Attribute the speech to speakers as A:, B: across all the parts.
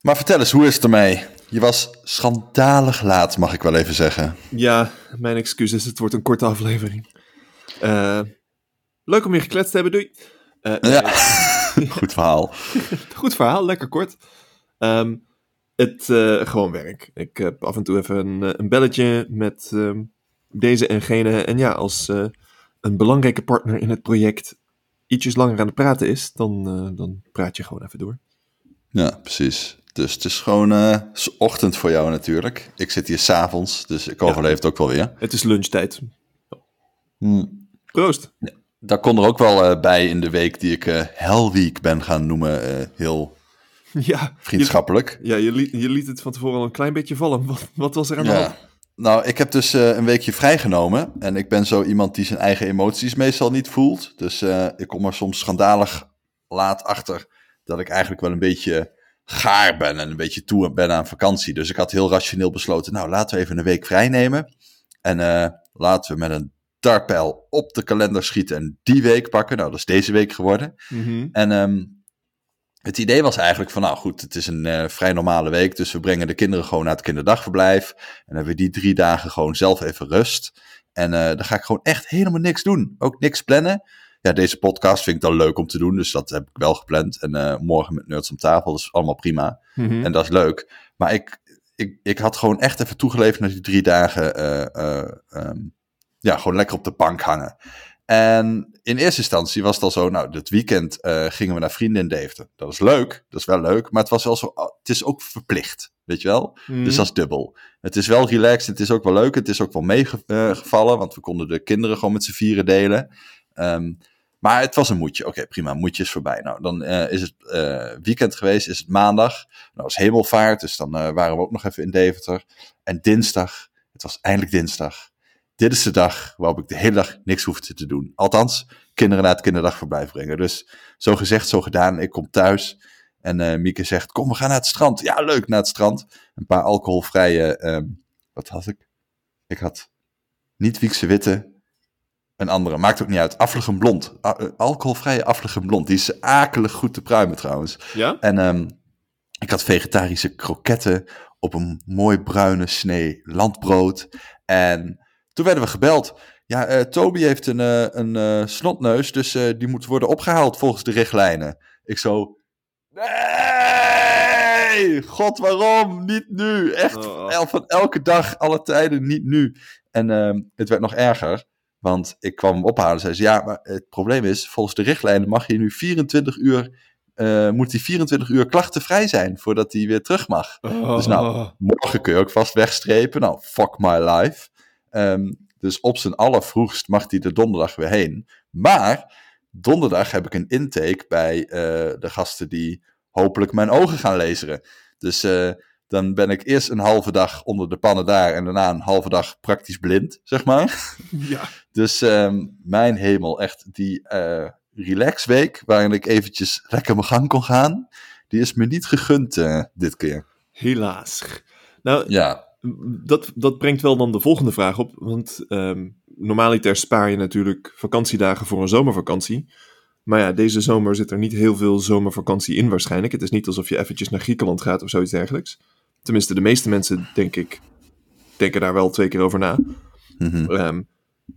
A: Maar vertel eens, hoe is het ermee? Je was schandalig laat, mag ik wel even zeggen.
B: Ja, mijn excuses. Het wordt een korte aflevering. Uh, leuk om je gekletst te hebben, doei.
A: Uh, ja, goed verhaal.
B: goed verhaal, lekker kort. Um, het, uh, gewoon werk. Ik heb af en toe even een, een belletje met um, deze en gene. En ja, als een belangrijke partner in het project ietsjes langer aan het praten is, dan, dan praat je gewoon even door.
A: Ja, precies. Dus het is gewoon uh, ochtend voor jou natuurlijk. Ik zit hier s'avonds, dus ik overleef het ook wel weer.
B: Het is lunchtijd. Hmm. Proost. Ja,
A: daar kon er ook wel uh, bij in de week die ik uh, Hell Week ben gaan noemen. heel ja, vriendschappelijk.
B: Je, ja, je, liet, je liet het van tevoren al een klein beetje vallen. Wat, wat was er aan de hand?
A: Nou, ik heb dus een weekje vrijgenomen. En ik ben zo iemand die zijn eigen emoties meestal niet voelt. Dus ik kom er soms schandalig laat achter dat ik eigenlijk wel een beetje gaar ben en een beetje toe ben aan vakantie. Dus ik had heel rationeel besloten, nou laten we even een week vrij nemen. En uh, laten we met een dartpijl op de kalender schieten en die week pakken. Nou, dat is deze week geworden.
B: Mm-hmm.
A: En um, het idee was eigenlijk van, nou goed, het is een uh, vrij normale week. Dus we brengen de kinderen gewoon naar het kinderdagverblijf. En dan hebben we die drie dagen gewoon zelf even rust. En uh, dan ga ik gewoon echt helemaal niks doen. Ook niks plannen ja, deze podcast vind ik dan leuk om te doen. Dus dat heb ik wel gepland. En uh, morgen met Nerds om tafel. Dat is allemaal prima.
B: Mm-hmm.
A: En dat is leuk. Maar ik, ik, ik had gewoon echt even toegeleverd naar die drie dagen. Uh, uh, um, ja, gewoon lekker op de bank hangen. En in eerste instantie was het al zo, nou, dit weekend uh, gingen we naar vrienden in Deventer. Dat is leuk, dat is wel leuk, maar het was wel zo, het is ook verplicht, weet je wel?
B: Mm.
A: Dus dat is dubbel. Het is wel relaxed, het is ook wel leuk, het is ook wel meegevallen, want we konden de kinderen gewoon met z'n vieren delen. Um, maar het was een moedje. Oké, prima. Moedje is voorbij. Nou, dan uh, is het uh, weekend geweest. Is het maandag. Nou, was hemelvaart. Dus dan uh, waren we ook nog even in Deventer. En dinsdag. Het was eindelijk dinsdag. Dit is de dag waarop ik de hele dag niks hoefde te doen. Althans, kinderen naar het kinderdagverblijf brengen. Dus zo gezegd, zo gedaan. Ik kom thuis. En Mieke zegt, kom, we gaan naar het strand. Ja, leuk, naar het strand. Een paar alcoholvrije... Um, wat had ik? Ik had niet Wiekse Witte een andere, maakt ook niet uit. Afligem blond. alcoholvrije afligem blond. Die is akelig goed te pruimen trouwens.
B: Ja?
A: En um, ik had vegetarische kroketten op een mooi bruine snee landbrood. En toen werden we gebeld. Ja, uh, Toby heeft een, uh, een uh, snotneus, dus die moet worden opgehaald volgens de richtlijnen. Ik zo... Nee! God, waarom? Niet nu! Echt,
B: oh.
A: van elke dag, alle tijden, niet nu. En ehm, het werd nog erger. Want ik kwam hem ophalen en zei ze, ja, maar het probleem is, volgens de richtlijnen mag je nu 24 uur, uh, moet hij 24 uur klachtenvrij zijn voordat hij weer terug mag.
B: Oh.
A: Dus nou, morgen kun je ook vast wegstrepen. Nou, fuck my life. Um, dus op zijn allervroegst mag hij de donderdag weer heen. Maar donderdag heb ik een intake bij uh, de gasten die hopelijk mijn ogen gaan lezen. Dus uh, dan ben ik eerst een halve dag onder de pannen daar en daarna een halve dag praktisch blind, zeg maar.
B: Ja.
A: Dus um, mijn hemel, echt die uh, relaxweek waarin ik eventjes lekker mijn gang kon gaan, die is me niet gegund uh, dit keer.
B: Helaas. Nou,
A: ja.
B: dat, dat brengt wel dan de volgende vraag op, want um, normaliter spaar je natuurlijk vakantiedagen voor een zomervakantie. Maar ja, deze zomer zit er niet heel veel zomervakantie in waarschijnlijk. Het is niet alsof je eventjes naar Griekenland gaat of zoiets dergelijks. Tenminste, de meeste mensen, denk ik, denken daar wel twee keer over na. Um,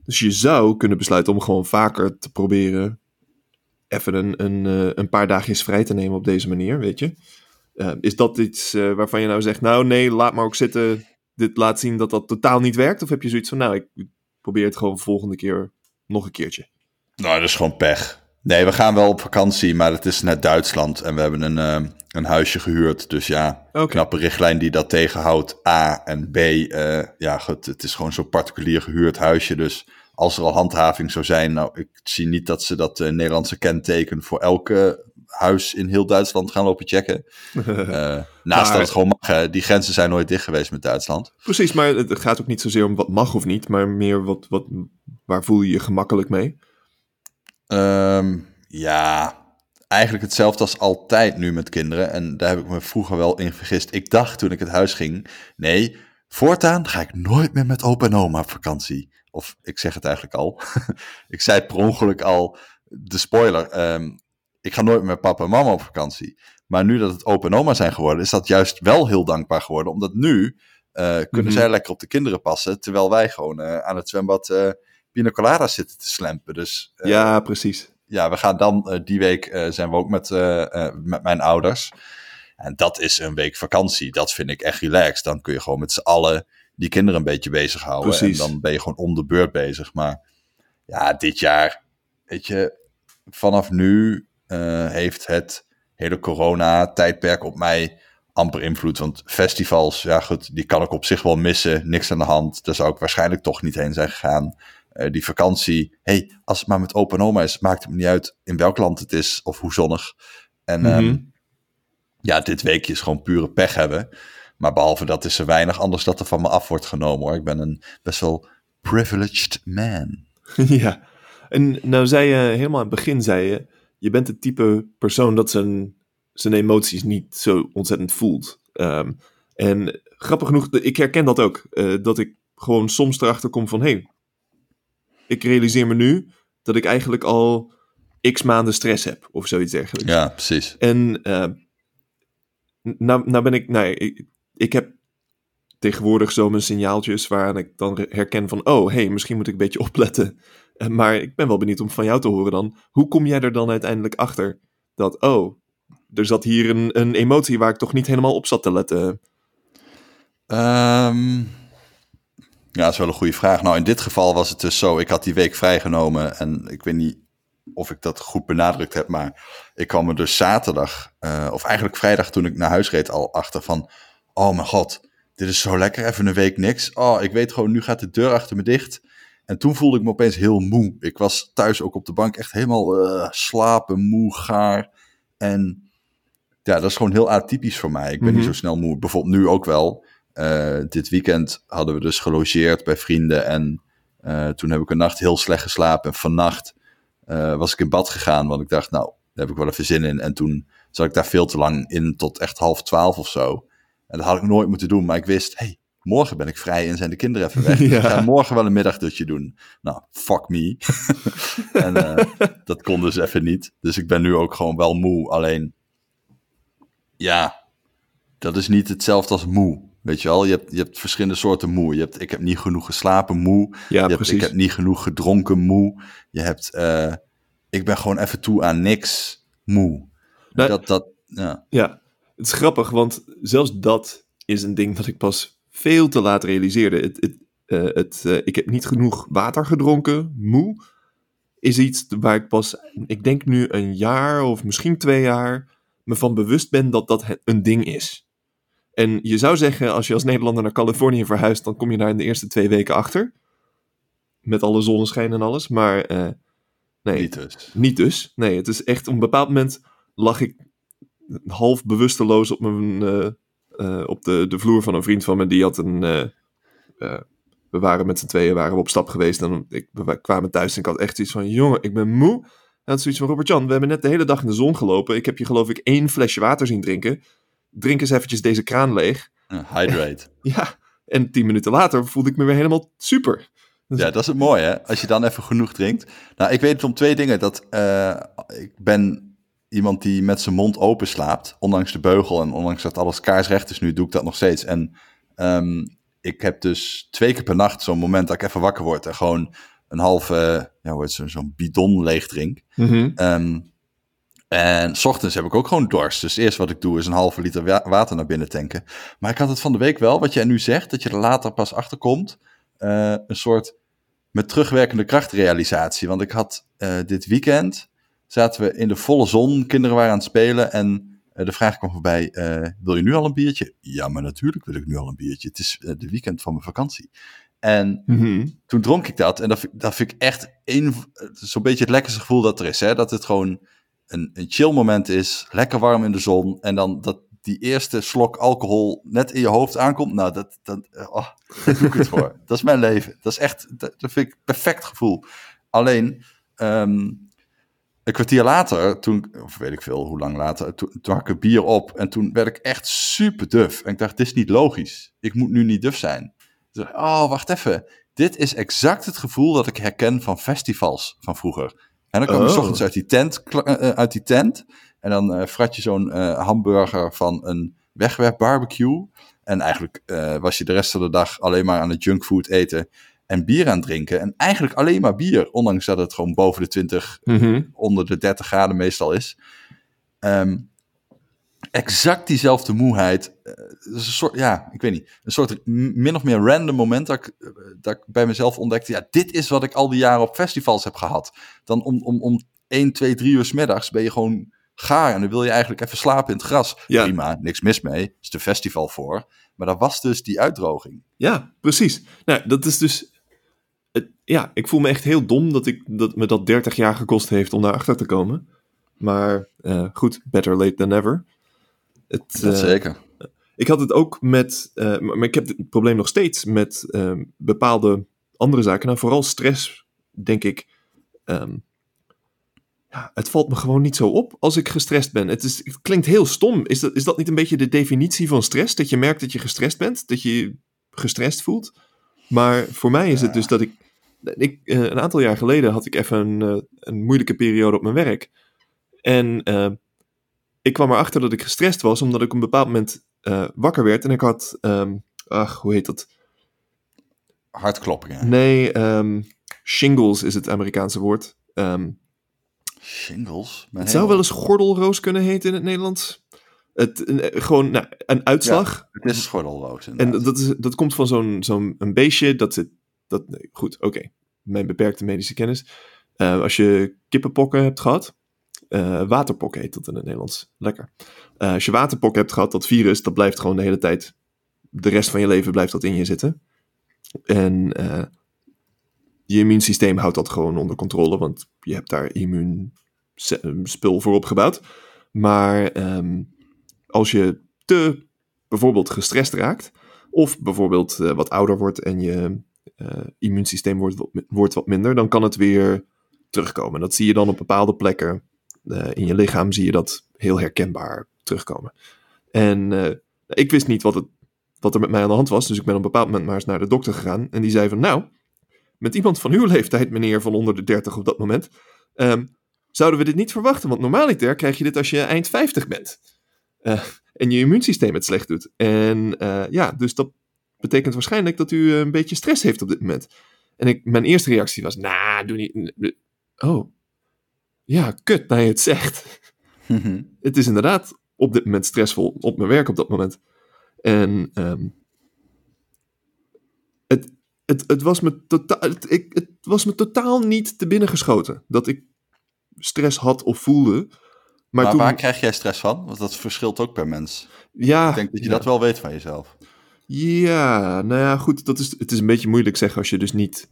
B: dus je zou kunnen besluiten om gewoon vaker te proberen even een, een, uh, een paar dagjes vrij te nemen op deze manier, weet je. Uh, is dat iets uh, waarvan je nou zegt, nou nee, laat maar ook zitten. Dit laat zien dat dat totaal niet werkt? Of heb je zoiets van, nou, ik probeer het gewoon volgende keer nog een keertje?
A: Nou, dat is gewoon pech. Nee, we gaan wel op vakantie, maar het is net Duitsland en we hebben een, uh, een huisje gehuurd. Dus ja,
B: okay.
A: knappe richtlijn die dat tegenhoudt. A en B, uh, ja, goed, het is gewoon zo'n particulier gehuurd huisje. Dus als er al handhaving zou zijn, nou, ik zie niet dat ze dat uh, Nederlandse kenteken voor elke huis in heel Duitsland gaan lopen checken. Naast maar, dat het gewoon mag, hè. die grenzen zijn nooit dicht geweest met Duitsland.
B: Precies, maar het gaat ook niet zozeer om wat mag of niet, maar meer wat, wat, waar voel je je gemakkelijk mee?
A: Um, ja, eigenlijk hetzelfde als altijd nu met kinderen. En daar heb ik me vroeger wel in vergist. Ik dacht toen ik het huis ging, nee, voortaan ga ik nooit meer met opa en oma op vakantie. Of ik zeg het eigenlijk al. ik zei per ongeluk al, de spoiler, um, ik ga nooit meer met papa en mama op vakantie. Maar nu dat het open oma zijn geworden, is dat juist wel heel dankbaar geworden. Omdat nu eh, kunnen
B: Mhm.
A: zij lekker op de kinderen passen. Terwijl wij gewoon eh, aan het zwembad eh pina zitten te slempen. Dus eh,
B: ja, precies.
A: ja, we gaan dan eh, die week eh, zijn we ook met, met mijn ouders. En dat is een week vakantie. Dat vind ik echt relaxed. Dan kun je gewoon met z'n allen die kinderen een beetje bezighouden.
B: Precies.
A: En dan ben je gewoon om de beurt bezig. Maar ja, dit jaar, weet je, vanaf nu heeft het hele corona-tijdperk op mij amper invloed. Want festivals, ja goed, die kan ik op zich wel missen. Niks aan de hand. Daar zou ik waarschijnlijk toch niet heen zijn gegaan. Eh, die vakantie, hey, als het maar met open oma is, maakt het me niet uit in welk land het is of hoe zonnig. En
B: Mhm.
A: ehm, ja, dit weekje is gewoon pure pech hebben. Maar behalve dat is er weinig anders dat er van me af wordt genomen hoor. Ik ben een best wel privileged man.
B: ja. En nou zei je helemaal aan het begin, zei je, je bent het type persoon dat zijn, zijn emoties niet zo ontzettend voelt. Ehm, en grappig genoeg, ik herken dat ook. eh, dat ik gewoon soms erachter kom van, hé, hey, ik realiseer me nu dat ik eigenlijk al x maanden stress heb of zoiets dergelijks.
A: Ja, precies.
B: En eh, nou, nou ben ik, nee, ik, ik heb tegenwoordig zo mijn signaaltjes waaraan ik dan herken van, oh, hey, misschien moet ik een beetje opletten. Eh, maar ik ben wel benieuwd om van jou te horen dan. Hoe kom jij er dan uiteindelijk achter dat, oh, er zat hier een, een emotie waar ik toch niet helemaal op zat te letten?
A: Ehm, ja, dat is wel een goede vraag. Nou, in dit geval was het dus zo. Ik had die week vrijgenomen en ik weet niet of ik dat goed benadrukt heb, maar ik kwam er dus zaterdag, eh, of eigenlijk vrijdag toen ik naar huis reed, al achter van, oh mijn god, dit is zo lekker, even een week niks. Oh, ik weet gewoon, nu gaat de deur achter me dicht. En toen voelde ik me opeens heel moe. Ik was thuis ook op de bank echt helemaal eh, slapen, moe, gaar. En ja, dat is gewoon heel atypisch voor mij. Ik ben
B: Mhm.
A: niet zo snel moe. Bijvoorbeeld nu ook wel. Eh, dit weekend hadden we dus gelogeerd bij vrienden. En eh, toen heb ik een nacht heel slecht geslapen. En vannacht eh, was ik in bad gegaan. Want ik dacht, nou, daar heb ik wel even zin in. En toen zat ik daar veel te lang in, tot echt half twaalf of zo. En dat had ik nooit moeten doen. Maar ik wist, hey, morgen ben ik vrij en zijn de kinderen even weg. Dus. Ik ga morgen wel een middagdutje doen. Nou, fuck me. en dat kon dus even niet. Dus ik ben nu ook gewoon wel moe. Alleen, ja, dat is niet hetzelfde als moe. Weet je wel, je hebt, je hebt verschillende soorten moe. Je hebt, ik heb niet genoeg geslapen moe.
B: Ja,
A: je hebt, ik heb niet genoeg gedronken moe. Je hebt, eh, ik ben gewoon even toe aan niks moe.
B: Nou,
A: dat, dat, ja.
B: Ja, het is grappig, want zelfs dat is een ding dat ik pas veel te laat realiseerde. Het, het, eh, het, eh, ik heb niet genoeg water gedronken, moe, is iets waar ik pas, ik denk nu een jaar of misschien twee jaar, me van bewust ben dat dat een ding is. En je zou zeggen, als je als Nederlander naar Californië verhuist, dan kom je daar in de eerste twee weken achter. Met alle zonneschijn en alles, maar eh, nee,
A: Niet dus.
B: niet dus. Nee, het is echt op een bepaald moment lag ik half bewusteloos op, mijn, eh, eh, op de, de vloer van een vriend van me. Die had een. we waren met z'n tweeën waren we op stap geweest. En ik, we kwamen thuis en ik had echt zoiets van: jongen, ik ben moe. Hij had zoiets van: Robert-Jan, we hebben net de hele dag in de zon gelopen. Ik heb je, geloof ik, één flesje water zien drinken. Drink eens eventjes deze kraan leeg.
A: Ja, hydrate.
B: Ja, en tien minuten later voelde ik me weer helemaal super.
A: Ja, dat is het mooie, hè? Als je dan even genoeg drinkt. Nou, ik weet het om twee dingen. Dat, eh, ik ben iemand die met zijn mond open slaapt, ondanks de beugel en ondanks dat alles kaarsrecht is nu, doe ik dat nog steeds. En ehm, ik heb dus twee keer per nacht zo'n moment dat ik even wakker word en gewoon een halve, ja, zo- zo'n bidon leeg drink. Ehm, en s ochtends heb ik ook gewoon dorst. Dus het eerste wat ik doe is een halve liter wa- water naar binnen tanken. Maar ik had het van de week wel, wat jij nu zegt, dat je er later pas achter komt. eh, een soort met terugwerkende krachtrealisatie. Want ik had eh, dit weekend, zaten we in de volle zon, kinderen waren aan het spelen. En eh, de vraag kwam voorbij, wil je nu al een biertje? Ja, maar natuurlijk wil ik nu al een biertje. Het is de weekend van mijn vakantie. En
B: Mhm.
A: toen dronk ik dat. En dat, vind- dat vind ik echt een, zo'n beetje het lekkerste gevoel dat er is. Hè? Dat het gewoon een, een chill moment is. Lekker warm in de zon. En dan dat die eerste slok alcohol net in je hoofd aankomt. Nou, dat, dat, eh, oh, het. Dat is mijn leven. Dat is echt, dat, dat vind ik perfect gevoel. Alleen, ehm, een kwartier later, toen, of weet ik veel hoe lang later, toen, toen ik een bier op. En toen werd ik echt super duf. En ik dacht, dit is niet logisch. Ik moet nu niet duf zijn. Ik, oh, wacht even. Dit is exact het gevoel dat ik herken van festivals van vroeger. En dan kwam
B: Oh.
A: 's ochtends uit die tent, kla- eh, uit die tent En dan eh frat je zo'n eh, hamburger van een wegwerp barbecue. En eigenlijk eh, was je de rest van de dag alleen maar aan het junkfood eten en bier aan het drinken. En eigenlijk alleen maar bier, ondanks dat het gewoon boven de 20,
B: Mhm.
A: onder de 30 graden meestal is. Ehm, exact diezelfde moeheid. eh, een soort, ja, ik weet niet. Een soort min of meer random moment dat ik, eh, dat ik bij mezelf ontdekte. Ja, dit is wat ik al die jaren op festivals heb gehad. Dan om, om, om 1, 2, 3 uur 's middags ben je gewoon gaar. En dan wil je eigenlijk even slapen in het gras.
B: Ja.
A: Prima, niks mis mee. Is de festival voor. Maar dat was dus die uitdroging.
B: Ja, precies. Nou, dat is dus. Het, ja, ik voel me echt heel dom dat, ik, dat me dat 30 jaar gekost heeft om daarachter te komen. Maar eh, goed, better late than never. Het,
A: Dat
B: eh,
A: zeker.
B: ik had het ook met. eh, maar ik heb het probleem nog steeds met eh, bepaalde andere zaken. Nou, vooral stress, denk ik. ehm, ja, het valt me gewoon niet zo op als ik gestrest ben. Het, is, het klinkt heel stom. Is dat, is dat niet een beetje de definitie van stress? Dat je merkt dat je gestrest bent? Dat je je gestrest voelt? Maar voor mij is het dus dat ik. ik eh, een aantal jaar geleden had ik even een, eh, een moeilijke periode op mijn werk. En eh, ik kwam erachter dat ik gestrest was, omdat ik op een bepaald moment eh, wakker werd. En ik had. ehm, ach, hoe heet dat?
A: Hartkloppingen.
B: Nee, ehm, shingles is het Amerikaanse woord. Ehm,
A: Shingles. Mijn
B: het zou wel eens gordelroos kunnen heten in het Nederlands. Het, een- eh, gewoon nou, een uitslag.
A: Het is schordelroos.
B: En dat, is, dat komt van zo'n zo'n een beestje. Dat zit. Dat, nee, goed, oké. Mijn beperkte medische kennis. Eh, als je kippenpokken hebt gehad. Eh, waterpokken heet dat in het Nederlands. Lekker. Eh, als je waterpokken hebt gehad, dat virus, dat blijft gewoon de hele tijd. De rest van je leven blijft dat in je zitten. En eh, je immuunsysteem houdt dat gewoon onder controle. Want je hebt daar immuunspul voor opgebouwd. Maar ehm, als je te bijvoorbeeld gestrest raakt, of bijvoorbeeld wat ouder wordt en je immuunsysteem wordt wordt wat minder, dan kan het weer terugkomen. Dat zie je dan op bepaalde plekken eh, in je lichaam, zie je dat heel herkenbaar terugkomen. En eh, ik wist niet wat, het, wat er met mij aan de hand was, dus ik ben op een bepaald moment maar eens naar de dokter gegaan. En die zei van, nou, met iemand van uw leeftijd, meneer van onder de 30 op dat moment, ehm, zouden we dit niet verwachten, want normaliter krijg je dit als je eind 50 bent. Eh, en je immuunsysteem het slecht doet. En ja, dus dat betekent waarschijnlijk dat u een beetje stress heeft op dit moment. En ik, mijn eerste reactie was, nou, doe niet. Oh, ja, kut, je het zegt. Het is inderdaad op dit moment stressvol op mijn werk op dat moment. En ehm, het, het, het, was me totaal, het, ik, het was me totaal niet te binnen geschoten dat ik stress had of voelde. Maar,
A: Maar
B: toen,
A: waar krijg jij stress van? Want dat verschilt ook per mens.
B: ja,
A: Ik denk dat je
B: ja.
A: dat wel weet van jezelf.
B: Ja, nou ja, goed. Dat is, het is een beetje moeilijk zeggen als je dus niet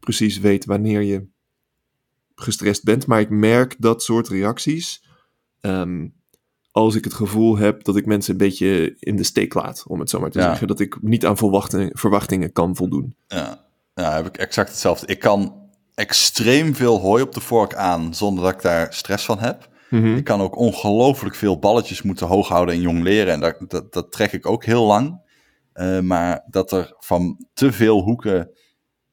B: precies weet wanneer je gestrest bent. Maar ik merk dat soort reacties. ehm, als ik het gevoel heb dat ik mensen een beetje in de steek laat, om het zo maar te
A: Ja.
B: zeggen. Dat ik niet aan verwachtingen, kan voldoen.
A: Ja. ja, heb ik exact hetzelfde. Ik kan extreem veel hooi op de vork aan zonder dat ik daar stress van heb.
B: Mhm.
A: Ik kan ook ongelooflijk veel balletjes moeten hoog houden en jong leren. En dat, dat, dat trek ik ook heel lang. Eh, maar dat er van te veel hoeken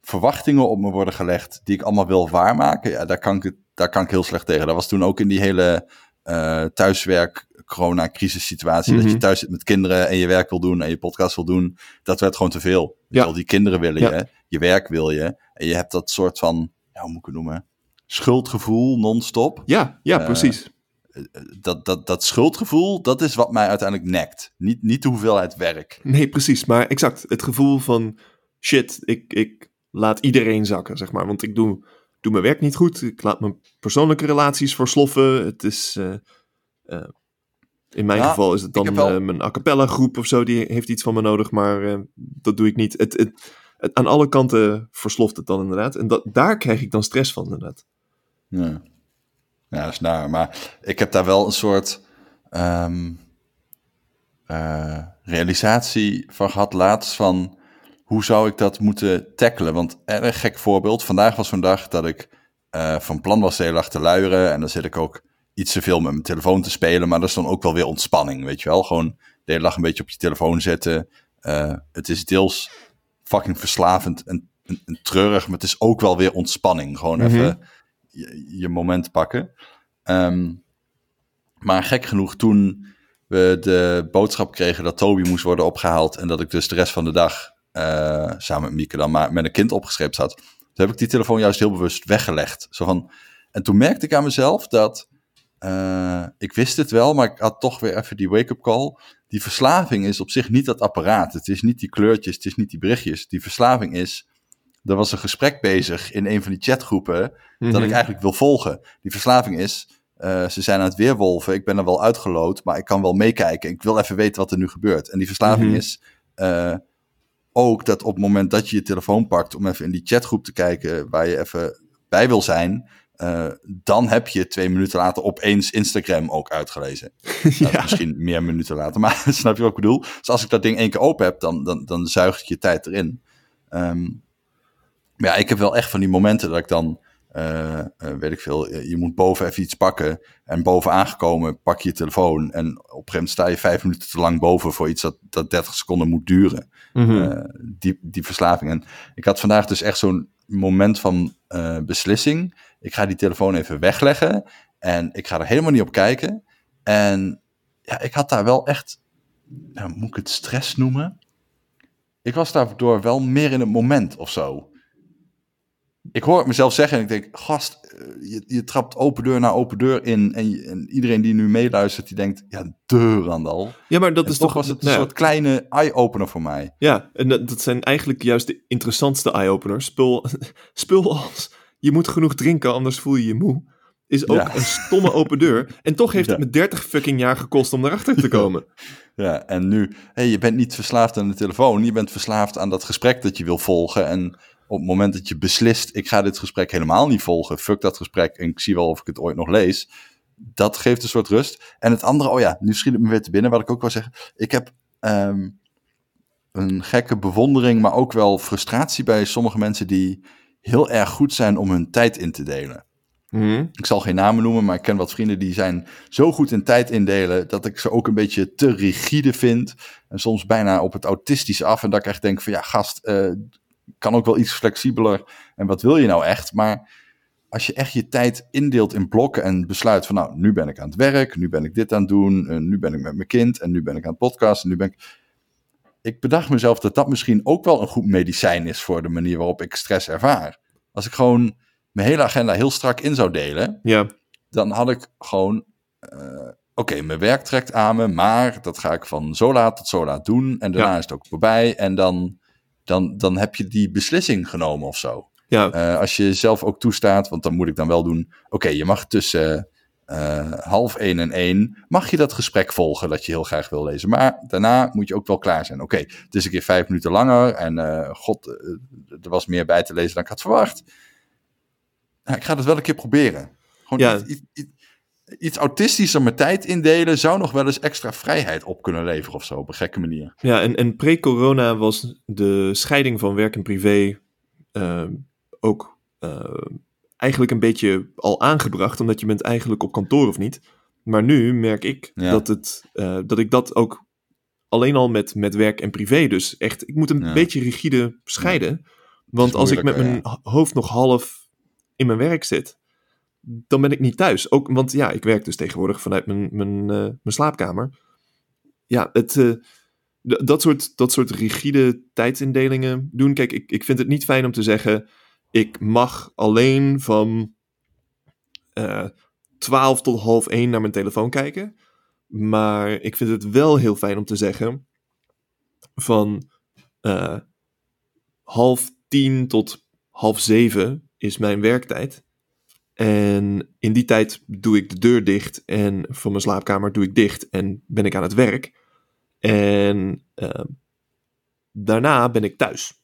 A: verwachtingen op me worden gelegd die ik allemaal wil waarmaken, ja, daar, kan ik, daar kan ik heel slecht tegen. Dat was toen ook in die hele eh, thuiswerk corona-crisis situatie. Dat
B: Mhm.
A: je thuis zit met kinderen en je werk wil doen en je podcast wil doen. Dat werd gewoon te veel.
B: Ja.
A: die kinderen willen
B: Ja.
A: je, je werk wil je. En je hebt dat soort van, ja, hoe moet ik het noemen? Schuldgevoel non-stop
B: Ja, ja,
A: Eh,
B: precies.
A: dat, dat, dat schuldgevoel, dat is wat mij uiteindelijk nekt. Niet, niet de hoeveelheid werk.
B: Nee, precies. Maar exact. Het gevoel van shit, ik, ik laat iedereen zakken, zeg maar. Want ik doe, doe mijn werk niet goed. Ik laat mijn persoonlijke relaties versloffen. Het is. eh, eh, in mijn
A: Ja,
B: geval is het dan
A: wel-
B: eh, mijn a cappella groep of zo, die heeft iets van me nodig, maar dat doe ik niet. Het, het, het- aan alle kanten versloft het dan inderdaad. En dat, daar krijg ik dan stress van, inderdaad.
A: Ja. ja, dat is naar. Maar ik heb daar wel een soort ehm, eh, realisatie van gehad laatst van hoe zou ik dat moeten tackelen? Want er een gek voorbeeld. Vandaag was zo'n dag dat ik eh, van plan was de hele dag te luieren. En dan zit ik ook iets te veel met mijn telefoon te spelen. Maar dat is dan ook wel weer ontspanning, weet je wel? Gewoon de hele dag een beetje op je telefoon zetten. Eh, het is deels fucking verslavend en, en, en treurig. Maar het is ook wel weer ontspanning. Gewoon
B: Mhm.
A: even je, je moment pakken. Ehm, Maar gek genoeg, toen we de boodschap kregen dat Toby moest worden opgehaald en dat ik dus de rest van de dag eh, samen met Mieke dan maar met een kind opgeschreven zat, toen heb ik die telefoon juist heel bewust weggelegd. Zo van, en toen merkte ik aan mezelf dat eh, ik wist het wel, maar ik had toch weer even die wake-up call. Die verslaving is op zich niet dat apparaat. Het is niet die kleurtjes, het is niet die berichtjes. Die verslaving is, er was een gesprek bezig in een van die chatgroepen dat ik
B: Mhm.
A: eigenlijk wil volgen. Die verslaving is, eh, ze zijn aan het weerwolven, ik ben er wel uitgeloot, maar ik kan wel meekijken. Ik wil even weten wat er nu gebeurt. En die verslaving
B: Mhm.
A: is ook dat op het moment dat je je telefoon pakt om even in die chatgroep te kijken waar je even bij wil zijn, eh, dan heb je twee minuten later opeens Instagram ook uitgelezen. Nou,
B: ja.
A: Misschien meer minuten later, maar snap je wat ik bedoel? Dus als ik dat ding één keer open heb, dan, dan, dan zuigt je tijd erin. Ehm, maar ja, ik heb wel echt van die momenten dat ik dan, eh, eh, weet ik veel, je je moet boven even iets pakken. En boven aangekomen pak je je telefoon. En op een gegeven moment sta je vijf minuten te lang boven voor iets dat, dat 30 seconden moet duren.
B: Mhm.
A: Eh, die, die verslaving. En ik had vandaag dus echt zo'n moment van eh, beslissing. Ik ga die telefoon even wegleggen. En ik ga er helemaal niet op kijken. En ja, ik had daar wel echt, nou, moet ik het stress noemen? Ik was daardoor wel meer in het moment of zo. Ik hoor het mezelf zeggen en ik denk, gast, eh, je, je trapt open deur na open deur in. En, je- en iedereen die nu meeluistert, die denkt, ja, deur Randal.
B: ja, maar dat
A: En
B: is
A: toch was het een
B: nou
A: soort kleine eye-opener voor mij.
B: Ja, en dat, dat zijn eigenlijk juist de interessantste eye-openers. Spul, spul als je moet genoeg drinken, anders voel je je moe. Is ook
A: Ja.
B: een stomme open deur. En toch heeft
A: Ja.
B: het me 30 fucking jaar gekost om erachter te komen.
A: Ja, en nu, hey, je bent niet verslaafd aan de telefoon, je bent verslaafd aan dat gesprek dat je wil volgen. En op het moment dat je beslist, ik ga dit gesprek helemaal niet volgen, fuck dat gesprek en ik zie wel of ik het ooit nog lees, dat geeft een soort rust. En het andere, oh ja, nu schiet het me weer te binnen, wat ik ook wil zeggen. Ik heb ehm, een gekke bewondering, maar ook wel frustratie bij sommige mensen die heel erg goed zijn om hun tijd in te delen.
B: Mhm.
A: Ik zal geen namen noemen, maar ik ken wat vrienden die zijn zo goed in tijd indelen dat ik ze ook een beetje te rigide vind. En soms bijna op het autistische af. En dat ik echt denk van ja, gast, eh, kan ook wel iets flexibeler. En wat wil je nou echt? Maar als je echt je tijd indeelt in blokken en besluit van nou, nu ben ik aan het werk, nu ben ik dit aan het doen, en nu ben ik met mijn kind en nu ben ik aan het podcasten, nu ben ik... Ik bedacht mezelf dat dat misschien ook wel een goed medicijn is voor de manier waarop ik stress ervaar. Als ik gewoon mijn hele agenda heel strak in zou delen,
B: Ja,
A: dan had ik gewoon, eh, oké, mijn werk trekt aan me, maar dat ga ik van zo laat tot zo laat doen. En daarna
B: Ja.
A: is het ook voorbij. En dan, dan, dan heb je die beslissing genomen of zo.
B: ja,
A: Eh, als je zelf ook toestaat, want dan moet ik dan wel doen, oké, je mag tussen eh, half één en één, mag je dat gesprek volgen dat je heel graag wil lezen. Maar daarna moet je ook wel klaar zijn. Oké, het is een keer vijf minuten langer en eh, god, er was meer bij te lezen dan ik had verwacht. Nou, ik ga het wel een keer proberen. Gewoon
B: Ja.
A: iets, iets, iets, iets autistischer mijn tijd indelen zou nog wel eens extra vrijheid op kunnen leveren of zo, op een gekke manier.
B: ja en, en pre-corona was de scheiding van werk en privé eh, ook eh, eigenlijk een beetje al aangebracht, omdat je bent eigenlijk op kantoor of niet. Maar nu merk ik
A: Ja.
B: dat, het, eh, dat ik dat ook alleen al met, met werk en privé, dus echt, ik moet een
A: Ja.
B: beetje rigide scheiden. Want als ik met mijn hoofd nog half in mijn werk zit, dan ben ik niet thuis. Ook, want ja, ik werk dus tegenwoordig vanuit mijn, mijn, eh, mijn slaapkamer. Ja, het, eh, dat, soort, dat soort rigide tijdsindelingen doen. Kijk, ik, ik vind het niet fijn om te zeggen, ik mag alleen van eh 12 tot half 1 naar mijn telefoon kijken. Maar ik vind het wel heel fijn om te zeggen van half tien tot half zeven is mijn werktijd. En in die tijd doe ik de deur dicht en van mijn slaapkamer doe ik dicht en ben ik aan het werk. En eh, daarna ben ik thuis.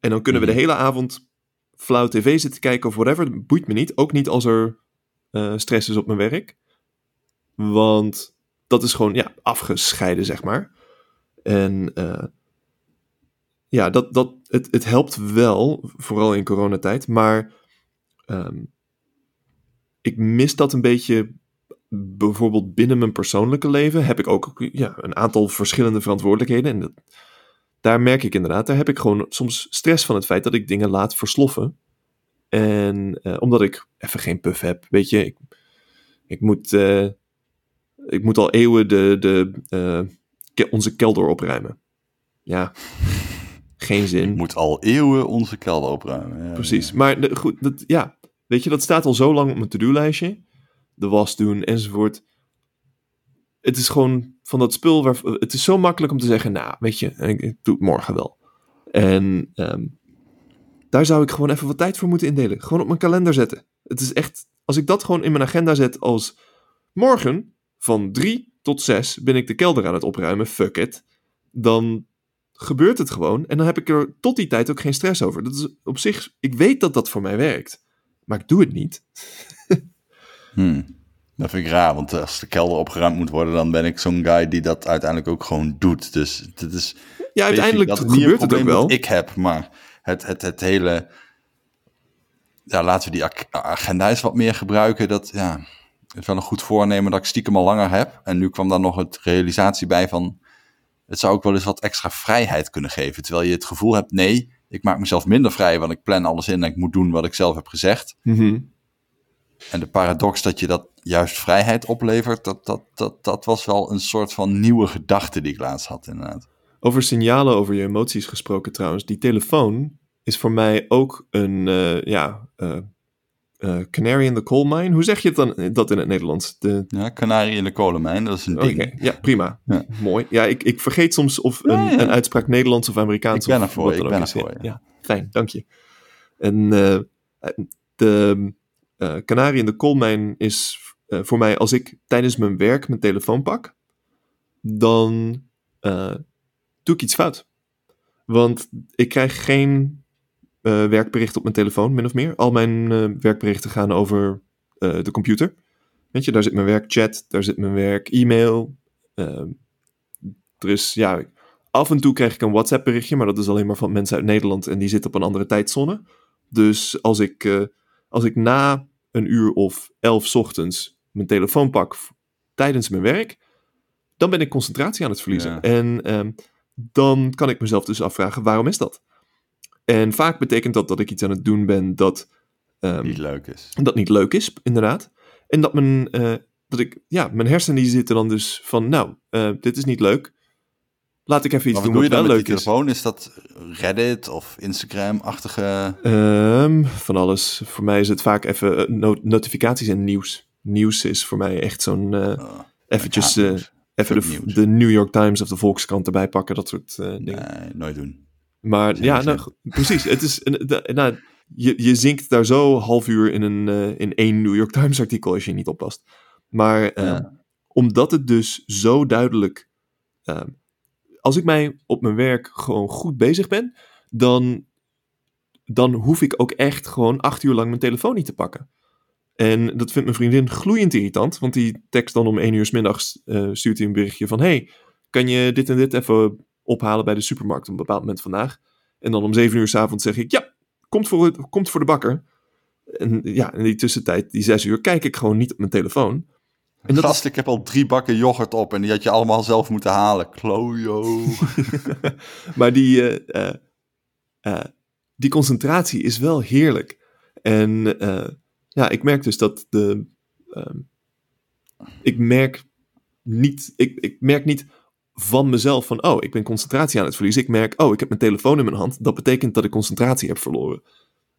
B: En dan kunnen we de
A: Mhm.
B: hele avond flauw tv zitten kijken of whatever. Dat boeit me niet. Ook niet als er eh, stress is op mijn werk. Want dat is gewoon ja, afgescheiden, zeg maar. En eh, ja, dat, dat, het, het helpt wel, vooral in coronatijd. Maar ehm, ik mis dat een beetje. Bijvoorbeeld binnen mijn persoonlijke leven heb ik ook ja, een aantal verschillende verantwoordelijkheden. En dat, daar merk ik inderdaad, daar heb ik gewoon soms stress van het feit dat ik dingen laat versloffen. En eh, omdat ik even geen puff heb, weet je, ik, ik moet, eh, ik moet al eeuwen de, de, eh, ke- onze kelder opruimen. Ja, geen zin.
A: Ik moet al eeuwen onze kelder opruimen. Ja,
B: Precies. Maar de- goed, dat, ja, weet je, dat staat al zo lang op mijn to-do-lijstje. De was doen enzovoort. Het is gewoon van dat spul waar. Het is zo makkelijk om te zeggen, nou, weet je, ik, ik doe het morgen wel. En ehm, daar zou ik gewoon even wat tijd voor moeten indelen. Gewoon op mijn kalender zetten. Het is echt, als ik dat gewoon in mijn agenda zet als morgen van 3 tot 6 ben ik de kelder aan het opruimen, fuck it. Dan gebeurt het gewoon. En dan heb ik er tot die tijd ook geen stress over. Dat is op zich, ik weet dat dat voor mij werkt. Maar ik doe het niet.
A: Hmm. Dat vind ik raar, want als de kelder opgeruimd moet worden, dan ben ik zo'n guy die dat uiteindelijk ook gewoon doet. Dus dit is.
B: Ja, uiteindelijk
A: dat
B: gebeurt het ook wel.
A: ik heb, maar het, het, het hele. Ja, laten we die ag- agenda eens wat meer gebruiken. Dat ja, het is wel een goed voornemen dat ik stiekem al langer heb. En nu kwam dan nog het realisatie bij van. Het zou ook wel eens wat extra vrijheid kunnen geven. Terwijl je het gevoel hebt, nee, ik maak mezelf minder vrij, want ik plan alles in en ik moet doen wat ik zelf heb gezegd.
B: Mhm.
A: En de paradox dat je dat juist vrijheid oplevert, dat, dat, dat, dat was wel een soort van nieuwe gedachte die ik laatst had, inderdaad.
B: Over signalen, over je emoties gesproken trouwens. Die telefoon is voor mij ook een, eh, ja, eh, eh, canary in the coal mine. Hoe zeg je het dan, dat in het Nederlands? De,
A: Ja, kanarie in de kolenmijn, dat is een ding.
B: ja, prima.
A: Ja.
B: Mooi. Ja, ik, ik vergeet soms of een,
A: Ja, ja.
B: een uitspraak Nederlands of Amerikaans.
A: Ik ben ervoor, ik ben ervoor,
B: Ja, fijn, dank je. En eh, de eh kanarie in de koolmijn is eh, voor mij als ik tijdens mijn werk mijn telefoon pak, dan eh, doe ik iets fout. Want ik krijg geen eh, werkbericht op mijn telefoon, min of meer. Al mijn eh, werkberichten gaan over eh, de computer. Weet je, daar zit mijn werkchat, daar zit mijn werk e-mail. Ehm, er is, ja, af en toe krijg ik een WhatsApp berichtje, maar dat is alleen maar van mensen uit Nederland en die zitten op een andere tijdzone. Dus als ik, als ik na een uur of elf 's ochtends mijn telefoon pak tijdens mijn werk, dan ben ik concentratie aan het verliezen.
A: Ja.
B: En ehm, dan kan ik mezelf dus afvragen, waarom is dat? En vaak betekent dat dat ik iets aan het doen ben dat, ehm,
A: Die leuk is.
B: dat niet leuk is, inderdaad. En dat mijn, eh, dat ik, ja, mijn hersenen die zitten dan dus van, nou, eh, dit is niet leuk. Laat ik even iets
A: wat
B: doen wat
A: dan
B: wel leuk is.
A: telefoon? Is dat Reddit of Instagram-achtige...
B: Ehm, van alles. Voor mij is het vaak even eh, no- notificaties en nieuws. Nieuws is voor mij echt zo'n
A: Oh,
B: eventjes even de, New York Times of de Volkskrant erbij pakken, dat soort dingen.
A: nee, nooit doen.
B: Maar ja, nou, precies. Het is, nou, je, je zinkt daar zo half uur in, een, eh, in één New York Times artikel als je niet oppast. Maar ehm,
A: Ja.
B: omdat het dus zo duidelijk... ehm, als ik mij op mijn werk gewoon goed bezig ben, dan, dan hoef ik ook echt gewoon acht uur lang mijn telefoon niet te pakken. En dat vindt mijn vriendin gloeiend irritant, want die tekst dan om één uur s middags eh, stuurt hij een berichtje van... hey, kan je dit en dit even ophalen bij de supermarkt op een bepaald moment vandaag? En dan om zeven uur s'avonds zeg ik, ja, komt voor, het- komt voor de bakker. En ja, in die tussentijd, die zes uur, kijk ik gewoon niet op mijn telefoon. En dat
A: Gast, ik heb al drie bakken yoghurt op en die had je allemaal zelf moeten halen. Klojo.
B: maar die, eh, eh, eh, die concentratie is wel heerlijk. En ja, ik merk dus dat de. ehm, ik merk niet. Ik, ik merk niet van mezelf van. Oh, ik ben concentratie aan het verliezen. Ik merk. Oh, ik heb mijn telefoon in mijn hand. Dat betekent dat ik concentratie heb verloren.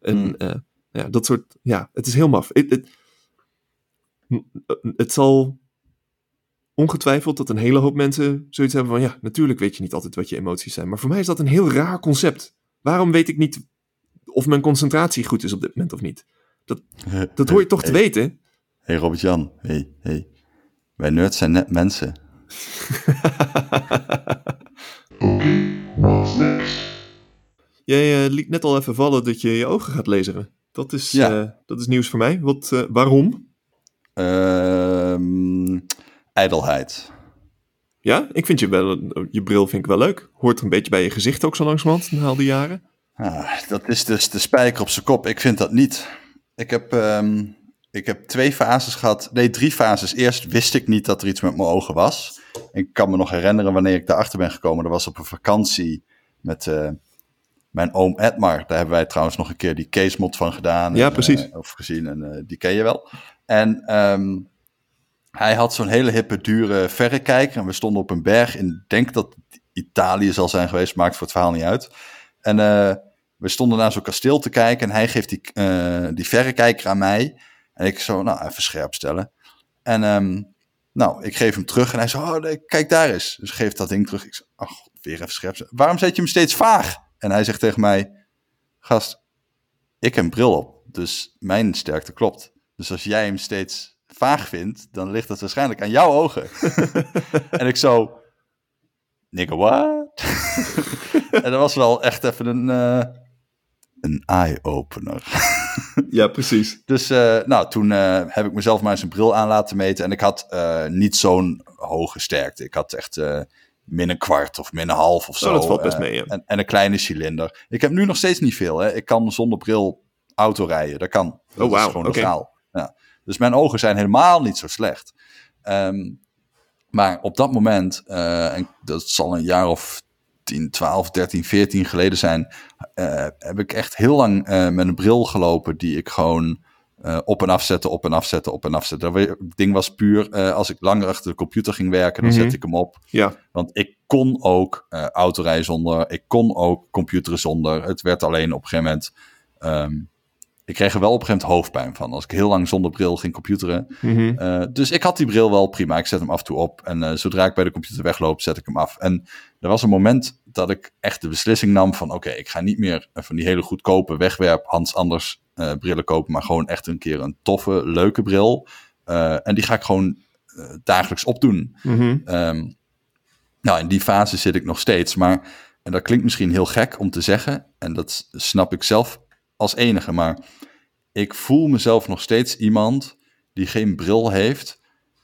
B: En
A: Hmm.
B: eh, ja, dat soort. Ja, het is heel maf. Het, het, zal ongetwijfeld dat een hele hoop mensen zoiets hebben van... ja, natuurlijk weet je niet altijd wat je emoties zijn. Maar voor mij is dat een heel raar concept. Waarom weet ik niet of mijn concentratie goed is op dit moment of niet? Dat hoor je toch te
A: hey,
B: weten?
A: hey Robert-Jan, hey, hey. Wij nerds zijn net mensen.
B: Jij eh, liet net al even vallen dat je je ogen gaat lezen. Dat is,
A: Ja.
B: eh, dat is nieuws voor mij. Wat, eh, waarom?
A: Ehm ijdelheid.
B: Ja, ik vind je wel... Je bril vind ik wel leuk. Hoort er een beetje bij je gezicht ook zo langzamerhand na al die jaren.
A: Ah, dat is dus de spijker op zijn kop. Ik vind dat niet. Ik heb, ehm, ik heb twee fases gehad. Nee, drie fases. Eerst wist ik niet dat er iets met mijn ogen was. Ik kan me nog herinneren wanneer ik daarachter ben gekomen. Dat was op een vakantie met eh, mijn oom Edmar. Daar hebben wij trouwens nog een keer die case mod van gedaan.
B: Ja,
A: en,
B: precies.
A: eh, of gezien en eh, die ken je wel. En ehm, hij had zo'n hele hippe, dure verrekijker. En we stonden op een berg in, denk dat Italië zal zijn geweest, maakt voor het verhaal niet uit. En we stonden naar zo'n kasteel te kijken en hij geeft die, die verrekijker aan mij. En ik zo, nou, even scherp stellen. En ehm, nou, ik geef hem terug en hij zo, oh, nee, kijk daar eens. Dus geeft dat ding terug. Ik zeg, ach, weer even scherp. Waarom zet je hem steeds vaag? En hij zegt tegen mij, gast, ik heb een bril op, dus mijn sterkte klopt. Dus als jij hem steeds vaag vindt, dan ligt dat waarschijnlijk aan jouw ogen. en ik zo, nigga what? en dat was wel echt even een, eh, een eye-opener.
B: Ja, precies.
A: dus uh, nou, toen uh, heb ik mezelf maar eens een bril aan laten meten. En ik had niet zo'n hoge sterkte. Ik had echt min een kwart of min een half of zo.
B: Oh, dat valt best mee, ja.
A: en, en, een kleine cilinder. Ik heb nu nog steeds niet veel. Hè. Ik kan zonder bril auto rijden. Dat kan. Dat
B: oh, wow.
A: is gewoon
B: okay.
A: legaal. Ja. Dus mijn ogen zijn helemaal niet zo slecht. Um, maar op dat moment, en dat zal een jaar of 10, 12, 13, 14 geleden zijn, uh, heb ik echt heel lang uh, met een bril gelopen die ik gewoon op en afzette, op en afzette, op en afzette. Dat ding was puur, als ik langer achter de computer ging werken, dan mm -hmm. zette ik hem op.
B: Ja.
A: Want ik kon ook autorijden zonder, ik kon ook computeren zonder. Het werd alleen op een gegeven moment... Um, ik kreeg er wel op een gegeven moment hoofdpijn van. Als ik heel lang zonder bril ging computeren.
B: Mm -hmm.
A: uh, dus ik had die bril wel prima. Ik zet hem af en toe op. En uh, zodra ik bij de computer wegloop, zet ik hem af. En er was een moment dat ik echt de beslissing nam van... oké, okay, ik ga niet meer van die hele goedkope wegwerp Hans Anders uh, brillen kopen... maar gewoon echt een keer een toffe, leuke bril. en die ga ik gewoon dagelijks opdoen.
B: Mm -hmm.
A: um, nou, in die fase zit ik nog steeds. Maar, en dat klinkt misschien heel gek om te zeggen... en dat snap ik zelf als enige, maar ik voel mezelf nog steeds iemand die geen bril heeft,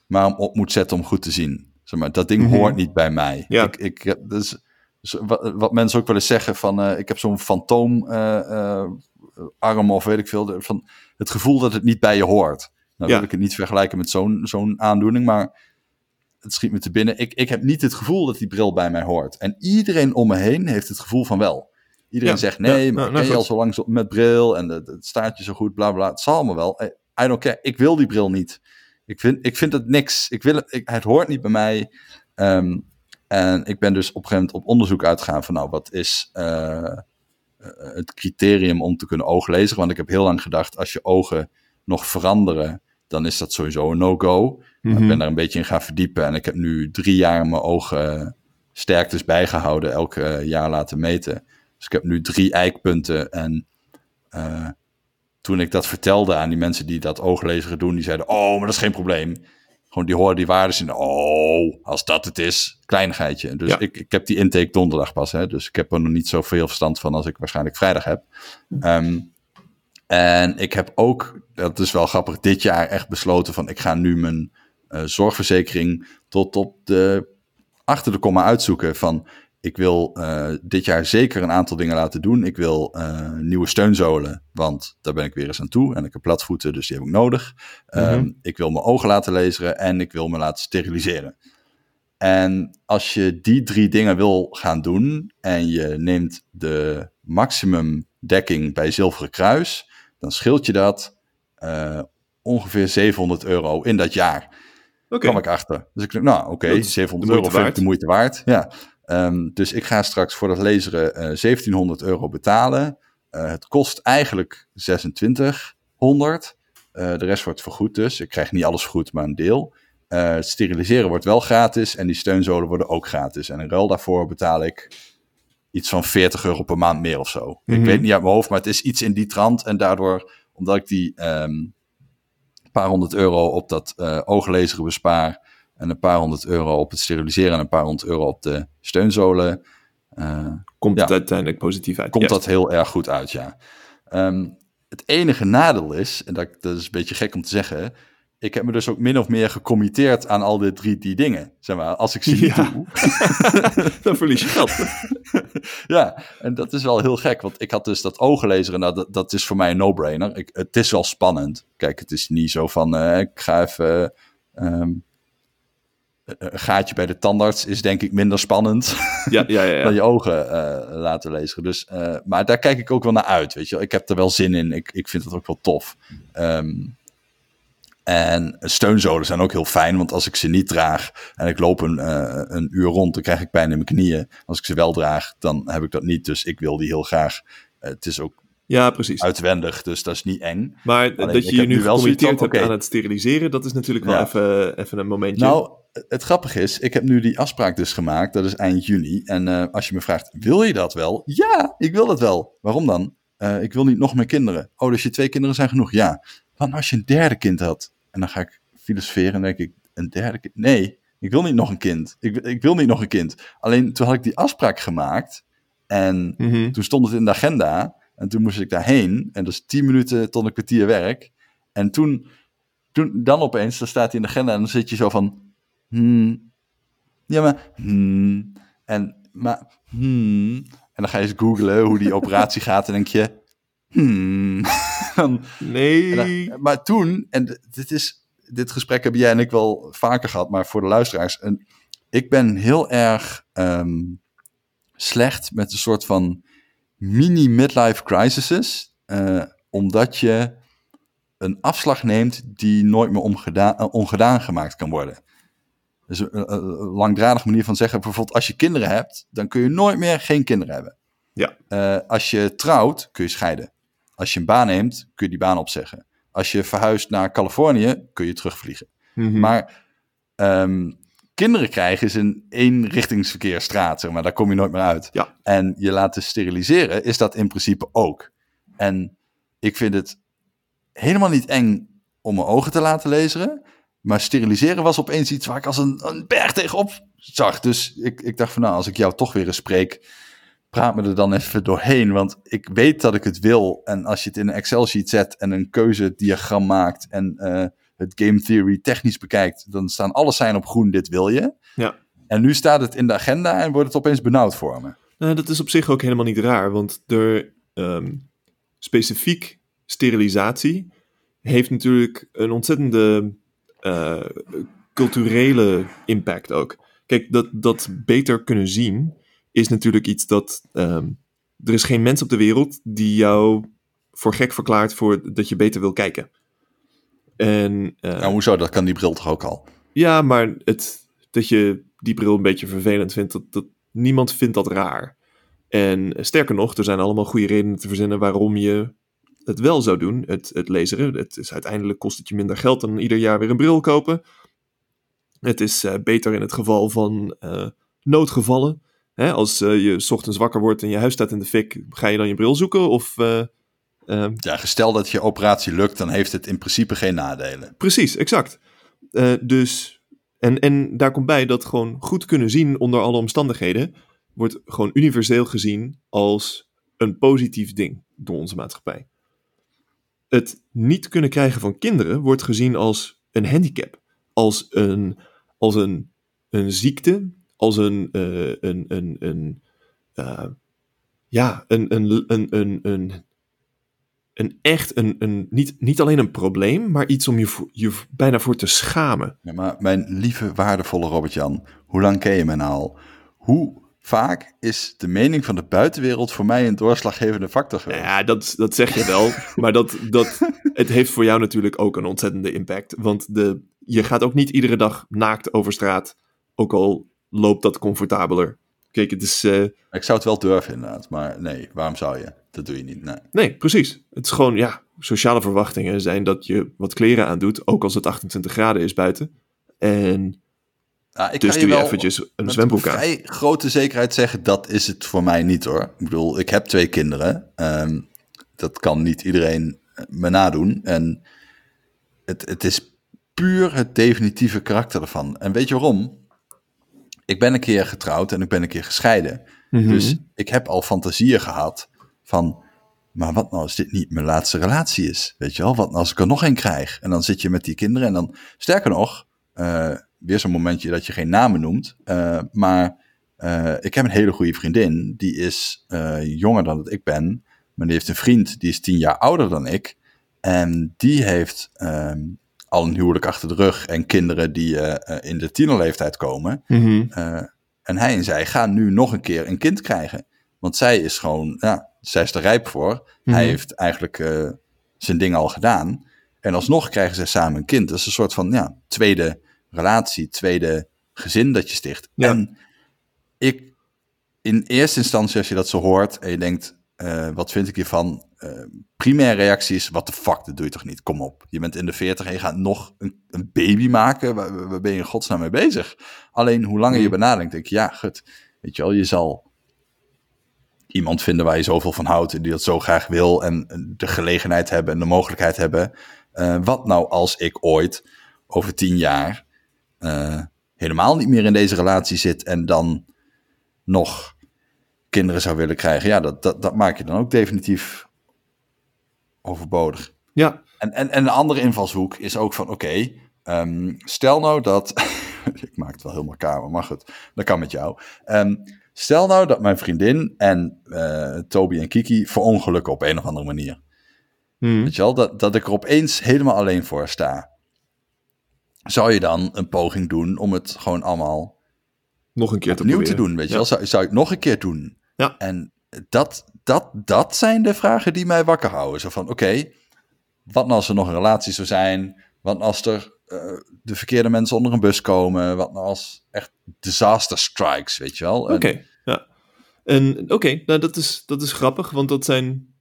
A: maar hem op moet zetten om goed te zien. Zeg maar, dat ding
B: Mhm.
A: hoort niet bij mij.
B: Ja.
A: Ik, ik, heb- dus, dus wat, wat mensen ook wel eens zeggen van, eh, ik heb zo'n fantoom eh, eh, arm of weet ik veel, van het gevoel dat het niet bij je hoort. Nou
B: Ja.
A: wil ik het niet vergelijken met zo'n zo'n aandoening, maar het schiet me te binnen. Ik, ik heb niet het gevoel dat die bril bij mij hoort. En iedereen om me heen heeft het gevoel van wel. Iedereen
B: Ja,
A: zegt nee,
B: ja,
A: maar
B: nou,
A: ik
B: nou
A: ken je al zo lang met bril en het, het staat je zo goed, bla bla. Het zal me wel. I don't care. Ik wil die bril niet. Ik vind, ik vind het niks. Ik wil het, ik, het hoort niet bij mij. Ehm, en ik ben dus op een gegeven moment op onderzoek uitgegaan van nou, wat is eh, eh, het criterium om te kunnen ooglezen? Want ik heb heel lang gedacht, als je ogen nog veranderen, dan is dat sowieso een no-go. Ik
B: Mhm.
A: ben daar een beetje in gaan verdiepen en ik heb nu drie jaar mijn ogen sterktes bijgehouden, elk eh, jaar laten meten. Dus ik heb nu drie eikpunten en eh, toen ik dat vertelde aan die mensen die dat ooglezeren doen, die zeiden, oh, maar dat is geen probleem. Gewoon die horen die waarden in, oh, als dat het is, kleinigheidje. Dus
B: Ja.
A: ik, ik heb die intake donderdag pas, hè, dus ik heb er nog niet zoveel verstand van als ik waarschijnlijk vrijdag heb. Ehm, en ik heb ook, dat is wel grappig, dit jaar echt besloten van ik ga nu mijn eh, zorgverzekering tot op de achter de komma uitzoeken van ik wil eh, dit jaar zeker een aantal dingen laten doen. Ik wil eh, nieuwe steunzolen, want daar ben ik weer eens aan toe. En ik heb platvoeten, dus die heb ik nodig. Ehm,
B: Mhm.
A: ik wil mijn ogen laten lezen en ik wil me laten steriliseren. En als je die drie dingen wil gaan doen en je neemt de maximum dekking bij Zilveren Kruis, dan scheelt je dat eh, ongeveer 700 euro in dat jaar
B: Oké.
A: kwam ik achter. Dus ik dacht, nou oké,
B: is
A: 700
B: de
A: euro vind ik de moeite waard. Ja. Ehm, dus ik ga straks voor dat laseren eh 1700 euro betalen. Eh, het kost eigenlijk 2600. Eh, de rest wordt vergoed dus. Ik krijg niet alles vergoed, maar een deel. Het steriliseren wordt wel gratis en die steunzolen worden ook gratis. En in ruil daarvoor betaal ik iets van 40 euro per maand meer of zo.
B: Mhm.
A: Ik weet niet uit mijn hoofd, maar het is iets in die trant. En daardoor, omdat ik die ehm, paar honderd euro op dat eh ooglezeren bespaar en een paar honderd euro op het steriliseren en een paar honderd euro op de steunzolen, eh,
B: Komt het uiteindelijk positief uit.
A: komt dat heel erg goed uit, ja. Ehm, het enige nadeel is, en dat, dat is een beetje gek om te zeggen, ik heb me dus ook min of meer gecommitteerd aan al die drie die dingen. Zeg maar, als ik ze niet
B: Ja.
A: doe,
B: Dan verlies je geld.
A: ja, en dat is wel heel gek, want ik had dus dat ogenlezer en nou, dat, dat is voor mij een no-brainer. Ik, het is wel spannend. Kijk, het is niet zo van, eh, ik ga even... ehm, een gaatje bij de tandarts is denk ik minder spannend
B: Ja, ja, ja.
A: dan je ogen eh, laten lezen. Dus, eh, maar daar kijk ik ook wel naar uit, weet je. Ik heb er wel zin in. Ik, ik vind het ook wel tof. Ehm, En steunzolen zijn ook heel fijn, want als ik ze niet draag en ik loop een, uh, een uur rond, dan krijg ik pijn in mijn knieën. Als ik ze wel draag, dan heb ik dat niet. Dus ik wil die heel graag. Het is ook
B: ja, precies.
A: uitwendig, dus dat is niet eng.
B: Maar Alleen, dat je je nu wel gecommitteerd hebt okay. aan het steriliseren, dat is natuurlijk wel ja. even, even een momentje.
A: Nou, het grappige is, ik heb nu die afspraak dus gemaakt, dat is eind juni. En uh, als je me vraagt, wil je dat wel? Ja, ik wil dat wel. Waarom dan? Uh, ik wil niet nog meer kinderen. Oh, dus je twee kinderen zijn genoeg? Ja. Want als je een derde kind had, en dan ga ik filosoferen en denk ik, een derde kind? Nee, ik wil niet nog een kind. Ik, ik wil niet nog een kind. Alleen toen had ik die afspraak gemaakt en
B: mm -hmm.
A: toen stond het in de agenda en toen moest ik daarheen en dat is tien minuten tot een kwartier werk. En toen, toen dan opeens, dan staat hij in de agenda en dan zit je zo van, hmm, ja maar, hmm, en, maar, hmm, en dan ga je eens googlen hoe die operatie gaat en denk je, hmm. dan,
B: nee.
A: Dan, maar toen, en dit is, dit gesprek hebben jij en ik wel vaker gehad, maar voor de luisteraars, en ik ben heel erg um, slecht met een soort van mini-midlife crises, uh, omdat je een afslag neemt die nooit meer omgedaan, uh, ongedaan gemaakt kan worden. Dus een, een, langdradige manier van zeggen, bijvoorbeeld als je kinderen hebt, dan kun je nooit meer geen kinderen hebben.
B: Ja.
A: Uh, als je trouwt, kun je scheiden. Als je een baan neemt, kun je die baan opzeggen. Als je verhuist naar Californië, kun je terugvliegen.
B: Mm -hmm.
A: Maar um, kinderen krijgen is een eenrichtingsverkeersstraat, zeg maar. Daar kom je nooit meer uit.
B: Ja.
A: En je laten steriliseren is dat in principe ook. En ik vind het helemaal niet eng om mijn ogen te laten lezen. Maar steriliseren was opeens iets waar ik als een, een berg tegenop zag. Dus ik, ik dacht van nou, als ik jou toch weer eens spreek, praat me er dan even doorheen. Want ik weet dat ik het wil. En als je het in een Excel-sheet zet en een keuzediagram maakt en uh, het game theory technisch bekijkt, dan staan alle zijn op groen, dit wil je.
B: Ja.
A: En nu staat het in de agenda en wordt het opeens benauwd voor me.
B: Nou, dat is op zich ook helemaal niet raar, want er um, specifiek sterilisatie heeft natuurlijk een ontzettende uh, culturele impact ook. Kijk, dat, dat beter kunnen zien is natuurlijk iets dat. Um, er is geen mens op de wereld die jou voor gek verklaart voor dat je beter wil kijken. En, uh,
A: nou, hoezo? Dat kan die bril toch ook al?
B: Ja, maar het, dat je die bril een beetje vervelend vindt, dat, dat, niemand vindt dat raar. En sterker nog, er zijn allemaal goede redenen te verzinnen waarom je het wel zou doen, het, het laseren. Het is uiteindelijk kost het je minder geld dan ieder jaar weer een bril kopen. Het is uh, beter in het geval van uh, noodgevallen. Hè, als uh, je 's ochtends wakker wordt en je huis staat in de fik, ga je dan je bril zoeken? Of, uh,
A: ja, gestel dat je operatie lukt, dan heeft het in principe geen nadelen.
B: Precies, exact. Dus, en, en daar komt bij dat gewoon goed kunnen zien onder alle omstandigheden, wordt gewoon universeel gezien als een positief ding door onze maatschappij. Het niet kunnen krijgen van kinderen wordt gezien als een handicap, als een, als een, een ziekte, als een, uh, een, een, een uh, ja, een, een, een, een, een, een echt, een, een, niet, niet alleen een probleem, maar iets om je, je bijna voor te schamen.
A: Ja, maar mijn lieve, waardevolle Robert-Jan, hoe lang ken je me nou al? Hoe vaak is de mening van de buitenwereld voor mij een doorslaggevende factor geweest?
B: Ja, dat, dat zeg je wel, maar dat, dat, het heeft voor jou natuurlijk ook een ontzettende impact. Want de, je gaat ook niet iedere dag naakt over straat, ook al loopt dat comfortabeler. Kijk, het is... Uh...
A: Ik zou het wel durven inderdaad, maar nee, waarom zou je? Dat doe je niet, nee.
B: Nee, precies. Het is gewoon, ja, sociale verwachtingen zijn dat je wat kleren aandoet, ook als het 28 graden is buiten. En
A: nou, ik
B: dus
A: je
B: doe je eventjes een zwembroek aan.
A: vrij grote zekerheid zeggen, dat is het voor mij niet hoor. Ik bedoel, ik heb twee kinderen. Um, dat kan niet iedereen me nadoen. En het, het is puur het definitieve karakter ervan. En weet je waarom? Ik ben een keer getrouwd en ik ben een keer gescheiden.
B: Mhm.
A: Dus ik heb al fantasieën gehad van... Maar wat nou als dit niet mijn laatste relatie is? Weet je wel, wat nou als ik er nog een krijg? En dan zit je met die kinderen en dan... Sterker nog, uh, weer zo'n momentje dat je geen namen noemt. Uh, maar uh, ik heb een hele goede vriendin. Die is uh, jonger dan dat ik ben. Maar die heeft een vriend, die is tien jaar ouder dan ik. En die heeft um, al een huwelijk achter de rug. En kinderen die in de tienerleeftijd komen.
B: Mm-hmm.
A: en hij en zij gaan nu nog een keer een kind krijgen. Want zij is gewoon, ja, zij is er rijp voor.
B: Mhm.
A: Hij heeft eigenlijk zijn ding al gedaan. En alsnog krijgen ze samen een kind. Dat is een soort van ja, tweede relatie, tweede gezin dat je sticht.
B: Ja.
A: En ik, in eerste instantie, als je dat zo hoort en je denkt, eh, wat vind ik hiervan? Eh primaire reactie is, wat de fuck, dat doe je toch niet? Kom op. Je bent in de 40 en je gaat nog een, een baby maken. Waar, waar ben je in godsnaam mee bezig? Alleen, hoe langer je
B: Hmm.
A: benadenkt, denk je, ja, goed. Weet je wel, je zal iemand vinden waar je zoveel van houdt en die dat zo graag wil en de gelegenheid hebben en de mogelijkheid hebben. Eh, wat nou als ik ooit over tien jaar eh, helemaal niet meer in deze relatie zit en dan nog kinderen zou willen krijgen? Ja, dat, dat, dat maak je dan ook definitief overbodig.
B: Ja,
A: En, en, en een andere invalshoek is ook van, oké, ehm, stel nou dat... ik maak het wel helemaal kamer, maar goed, dat kan met jou. Ehm, stel nou dat mijn vriendin en eh, Toby en Kiki verongelukken op een of andere manier.
B: Hm.
A: Weet je wel, dat, dat ik er opeens helemaal alleen voor sta. Zou je dan een poging doen om het gewoon allemaal
B: nog een keer
A: opnieuw te doen? Weet je wel, zou, zou ik nog een keer doen?
B: Ja.
A: En dat, dat, dat zijn de vragen die mij wakker houden. Zo van, oké, wat nou als er nog een relatie zou zijn? Wat nou als er eh, de verkeerde mensen onder een bus komen? Wat nou als echt disaster strikes, weet je wel?
B: Oké, ja. En oké, nou dat is, dat is grappig, want dat zijn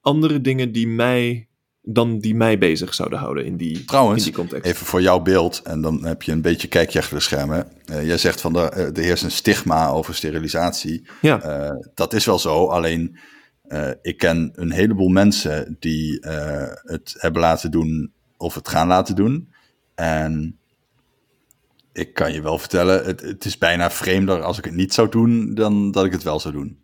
B: andere dingen die mij dan die mij bezig zouden houden in die,
A: Trouwens,
B: in die context.
A: Even voor jouw beeld, en dan heb je een beetje kijkje achter de schermen. Eh, jij zegt van, er, er heerst een stigma over sterilisatie.
B: Ja,
A: Eh, dat is wel zo, alleen eh, ik ken een heleboel mensen die eh, het hebben laten doen of het gaan laten doen. En ik kan je wel vertellen, het, het is bijna vreemder als ik het niet zou doen dan dat ik het wel zou doen.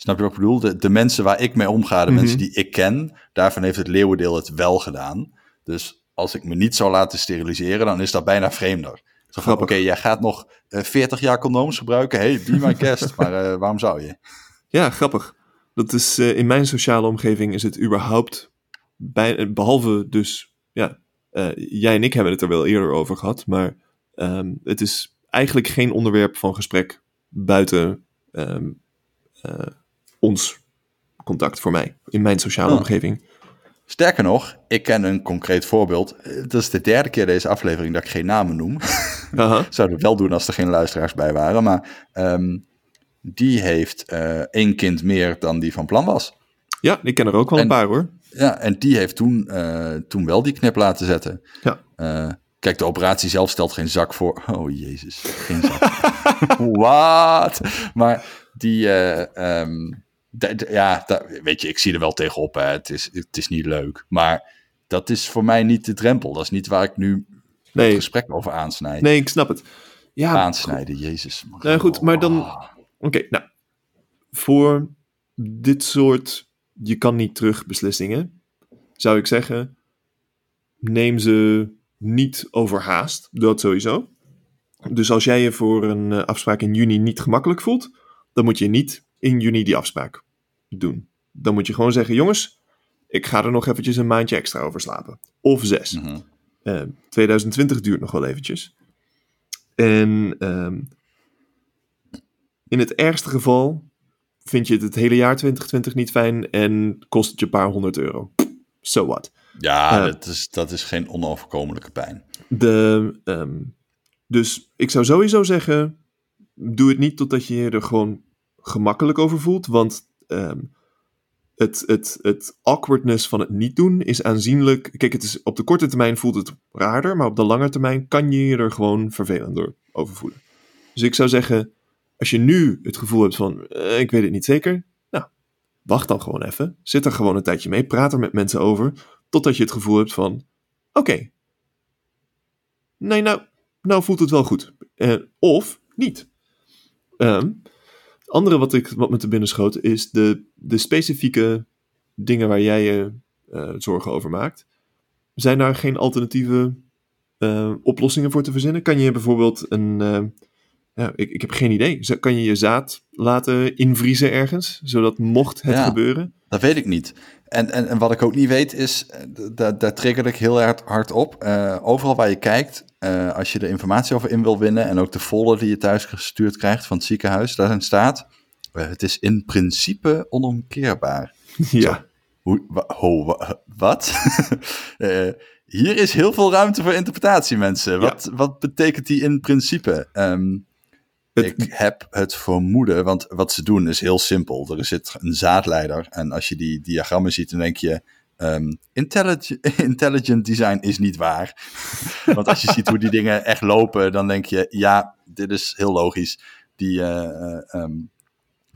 A: Snap je wat ik bedoel? De, de mensen waar ik mee omga, de
B: Mhm.
A: mensen die ik ken, daarvan heeft het leeuwendeel het wel gedaan. Dus als ik me niet zou laten steriliseren, dan is dat bijna vreemder. Zo van, oké, jij gaat nog eh, 40 jaar condooms gebruiken. Hey, be my guest. maar eh, waarom zou je?
B: ja grappig. Dat is, eh, in mijn sociale omgeving is het überhaupt, bij, eh, behalve dus, ja, eh, jij en ik hebben het er wel eerder over gehad, maar ehm, het is eigenlijk geen onderwerp van gesprek buiten ehm, eh, ons contact voor mij, in mijn sociale
A: Oh.
B: omgeving.
A: Sterker nog, ik ken een concreet voorbeeld. Eh, Dat is de derde keer deze aflevering dat ik geen namen noem.
B: Aha.
A: Zou het wel doen als er geen luisteraars bij waren. Maar ehm, die heeft eh, één kind meer dan die van plan was.
B: Ja, ik ken er ook wel
A: En-
B: een paar hoor.
A: Ja, en die heeft toen, eh, toen wel die knip laten zetten.
B: Ja.
A: Kijk, de operatie zelf stelt geen zak voor. Oh, jezus. Geen zak. Wat? Maar die, eh, ehm, ja, weet je, ik zie er wel tegenop. Hè. Het, is, het is niet leuk. Maar dat is voor mij niet de drempel. Dat is niet waar ik nu het
B: Nee,
A: gesprek over aansnijd.
B: nee, ik snap het. Ja,
A: Aansnijden, jezus.
B: Nou goed, maar dan-
A: Oh.
B: Oké, nou. Voor dit soort je kan niet terug beslissingen, zou ik zeggen, neem ze niet overhaast. Dat sowieso. Dus als jij je voor een eh, afspraak in juni niet gemakkelijk voelt, dan moet je niet in juni die afspraak doen. Dan moet je gewoon zeggen, jongens, ik ga er nog eventjes een maandje extra over slapen. Of zes.
A: Mhm.
B: Eh, 2020 duurt nog wel eventjes. En ehm, in het ergste geval vind je het het hele jaar 2020 niet fijn en kost het je een paar honderd euro. So what?
A: Ja,
B: Ja.
A: Dat, is, dat is geen onoverkomelijke pijn.
B: De, ehm, dus ik zou sowieso zeggen, doe het niet totdat je je er gewoon gemakkelijk over voelt, want ehm, het, het, het awkwardness van het niet doen is aanzienlijk. Kijk, het is, op de korte termijn voelt het raarder, maar op de lange termijn kan je je er gewoon vervelender over voelen. Dus ik zou zeggen, als je nu het gevoel hebt van, eh, ik weet het niet zeker, nou, wacht dan gewoon even. Zit er gewoon een tijdje mee, praat er met mensen over, totdat je het gevoel hebt van, oké, nee, nou, nou voelt het wel goed. Eh, of niet. Ehm, andere wat, ik, wat me te binnen schoot is de, de specifieke dingen waar jij je eh, zorgen over maakt. Zijn daar geen alternatieve eh, oplossingen voor te verzinnen? Kan je bijvoorbeeld een. eh, ja, ik, ik heb geen idee. Kan je je zaad laten invriezen ergens? Zodat mocht het
A: Ja.
B: gebeuren.
A: Dat weet ik niet. En, en, en wat ik ook niet weet is, eh, daar, daar trigger ik heel erg hard op. Eh, overal waar je kijkt, eh, als je er informatie over in wil winnen en ook de folder die je thuis gestuurd krijgt van het ziekenhuis, daarin staat, het is in principe onomkeerbaar.
B: ja.
A: Hoe, wa- ho, wa- wat? Hier is heel veel ruimte voor interpretatie, mensen. Wat, wat betekent die in principe? Ehm, Ik heb het vermoeden, want wat ze doen is heel simpel. Er zit een zaadleider en als je die diagrammen ziet, dan denk je... ehm, intelligent, intelligent design is niet waar. want als je ziet hoe die dingen echt lopen, dan denk je... Ja, dit is heel logisch. Die eh, eh, ehm,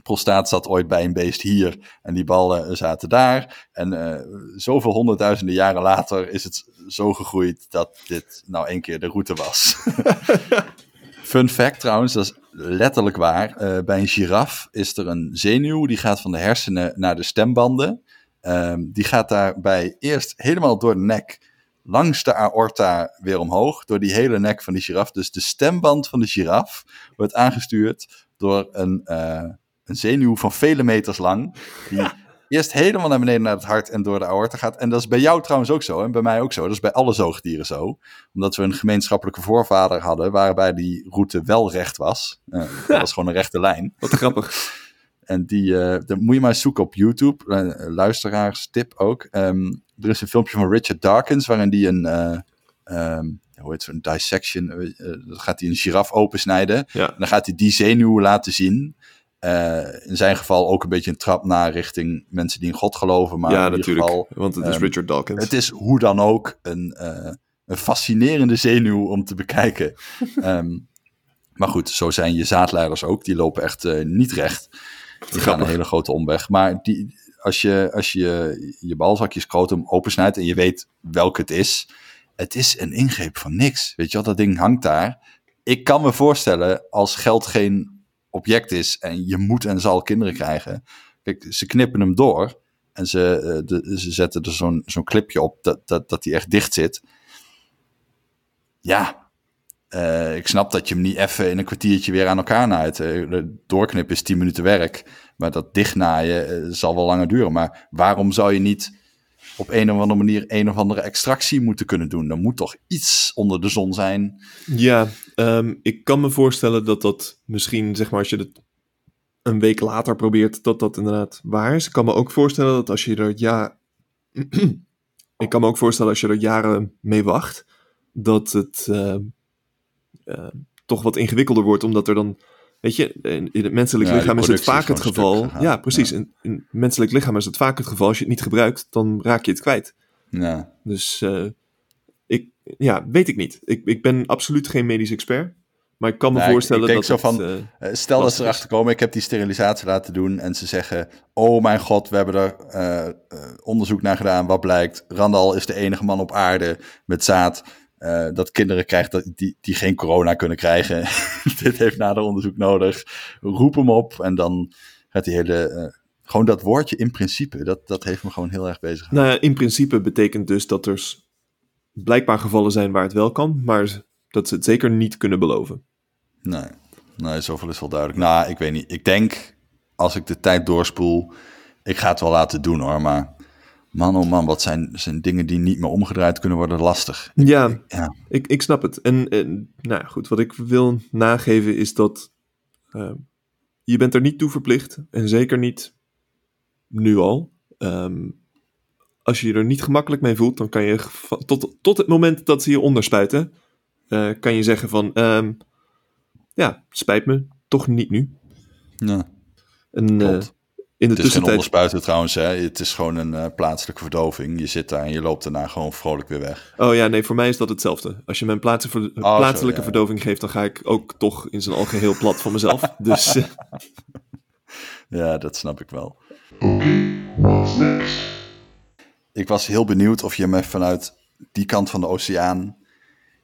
A: prostaat zat ooit bij een beest hier en die ballen zaten daar. En eh, zoveel honderdduizenden jaren later is het zo gegroeid dat dit nou één keer de route was. Fun fact trouwens, dat is letterlijk waar. Eh, bij een giraf is er een zenuw die gaat van de hersenen naar de stembanden. Ehm, die gaat daarbij eerst helemaal door de nek langs de aorta weer omhoog, door die hele nek van die giraf. Dus de stemband van de giraf wordt aangestuurd door een, eh, een zenuw van vele meters lang, die eerst helemaal naar beneden naar het hart en door de aorta gaat. En dat is bij jou trouwens ook zo, en bij mij ook zo. Dat is bij alle zoogdieren zo. Omdat we een gemeenschappelijke voorvader hadden, waarbij die route wel recht was. Eh, dat was gewoon een rechte lijn.
B: Wat grappig.
A: En die, eh dat moet je maar zoeken op YouTube. Eh, luisteraars tip ook. Ehm, er is een filmpje van Richard Dawkins waarin die een, eh, ehm, hoe heet zo'n dissection, eh, dan gaat hij een giraf opensnijden.
B: Ja.
A: En dan gaat hij die zenuw laten zien. Eh, in zijn geval ook een beetje een trap naar richting mensen die in God geloven. Maar
B: ja,
A: in
B: natuurlijk.
A: geval,
B: want het is
A: ehm,
B: Richard Dawkins.
A: het is hoe dan ook een, eh, een fascinerende zenuw om te bekijken. Ehm, maar goed, zo zijn je zaadleiders ook. Die lopen echt eh, niet recht. Die gaan een hele grote omweg. Maar die, als je als je, je balzakje scrotum opensnijdt en je weet welke het is. Het is een ingreep van niks. Weet je wel, dat ding hangt daar. Ik kan me voorstellen, als geld geen object is en je moet en zal kinderen krijgen. Kijk, ze knippen hem door en ze, eh, de, ze zetten er zo'n zo'n clipje op dat, dat, dat die echt dicht zit. Ja, eh, ik snap dat je hem niet even in een kwartiertje weer aan elkaar naait. Doorknippen is 10 minuten werk. Maar dat dichtnaaien eh, zal wel langer duren. Maar waarom zou je niet op een of andere manier een of andere extractie moeten kunnen doen? Er moet toch iets onder de zon zijn.
B: Ja, ehm, ik kan me voorstellen dat dat misschien, zeg maar, als je het een week later probeert, dat dat inderdaad waar is. Ik kan me ook voorstellen dat als je er ja. ik kan me ook voorstellen als je er jaren mee wacht, dat het eh, eh, toch wat ingewikkelder wordt, omdat er dan. Weet je, in, het menselijk
A: Ja,
B: lichaam is het
A: is
B: vaak het geval. Ja, precies. In, in het menselijk lichaam is het vaak het geval. Als je het niet gebruikt, dan raak je het kwijt.
A: Ja.
B: Dus eh, ik, ja, weet ik niet. Ik, ik ben absoluut geen medisch expert. Maar ik kan me
A: ik-
B: voorstellen
A: ik denk
B: dat
A: zo
B: het,
A: van-
B: eh,
A: Eh, Stel dat ze erachter komen, ik heb die sterilisatie laten doen en ze zeggen, oh mijn god, we hebben er onderzoek naar gedaan. Wat blijkt? Randal is de enige man op aarde met zaad eh, dat kinderen krijgt dat, die, die geen corona kunnen krijgen. Dit heeft nader onderzoek nodig. Roep hem op en dan gaat die hele... eh, gewoon dat woordje in principe, dat, dat heeft me gewoon heel erg bezig.
B: nou ja, in principe betekent dus dat er blijkbaar gevallen zijn waar het wel kan, maar dat ze het zeker niet kunnen beloven.
A: Nee, nee, zoveel is wel duidelijk. Nou, ik weet niet. Ik denk, als ik de tijd doorspoel, ik ga het wel laten doen hoor. Maar man, oh man, wat zijn, zijn dingen die niet meer omgedraaid kunnen worden lastig.
B: Ja,
A: Ja,
B: ik, ik snap het. En, en nou goed, wat ik wil nageven is dat eh, je bent er niet toe verplicht. En zeker niet nu al. Ehm, als je je er niet gemakkelijk mee voelt, dan kan je tot, tot het moment dat ze je onderspuiten, eh, kan je zeggen van, ehm, ja, spijt me, toch niet nu.
A: ja.
B: En eh. In de
A: Het is geen
B: tussentijd,
A: onderspuiten trouwens, hè. Het is gewoon een eh, plaatselijke verdoving. Je zit daar en je loopt daarna gewoon vrolijk weer weg.
B: oh ja, nee, voor mij is dat hetzelfde. Als je mij een plaatsen-
A: zo,
B: plaatselijke
A: ja.
B: verdoving geeft, dan ga ik ook toch in zijn algeheel plat van mezelf. Dus eh,
A: Ja, dat snap ik wel.
C: Oké, what's next?
A: Ik was heel benieuwd of je me vanuit die kant van de oceaan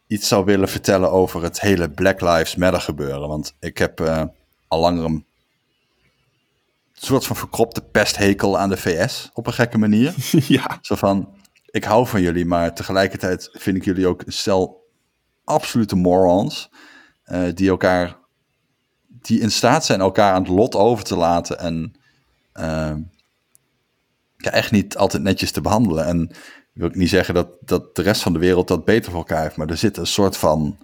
A: iets zou willen vertellen over het hele Black Lives Matter gebeuren. Want ik heb eh, al langer een soort van verkropte pesthekel aan de VS op een gekke manier.
B: ja,
A: Zo van, ik hou van jullie, maar tegelijkertijd vind ik jullie ook een stel absolute morons. eh, die elkaar, die in staat zijn elkaar aan het lot over te laten en eh, ja, echt niet altijd netjes te behandelen. En wil ik niet zeggen dat, dat de rest van de wereld dat beter voor elkaar heeft, maar er zit een soort van,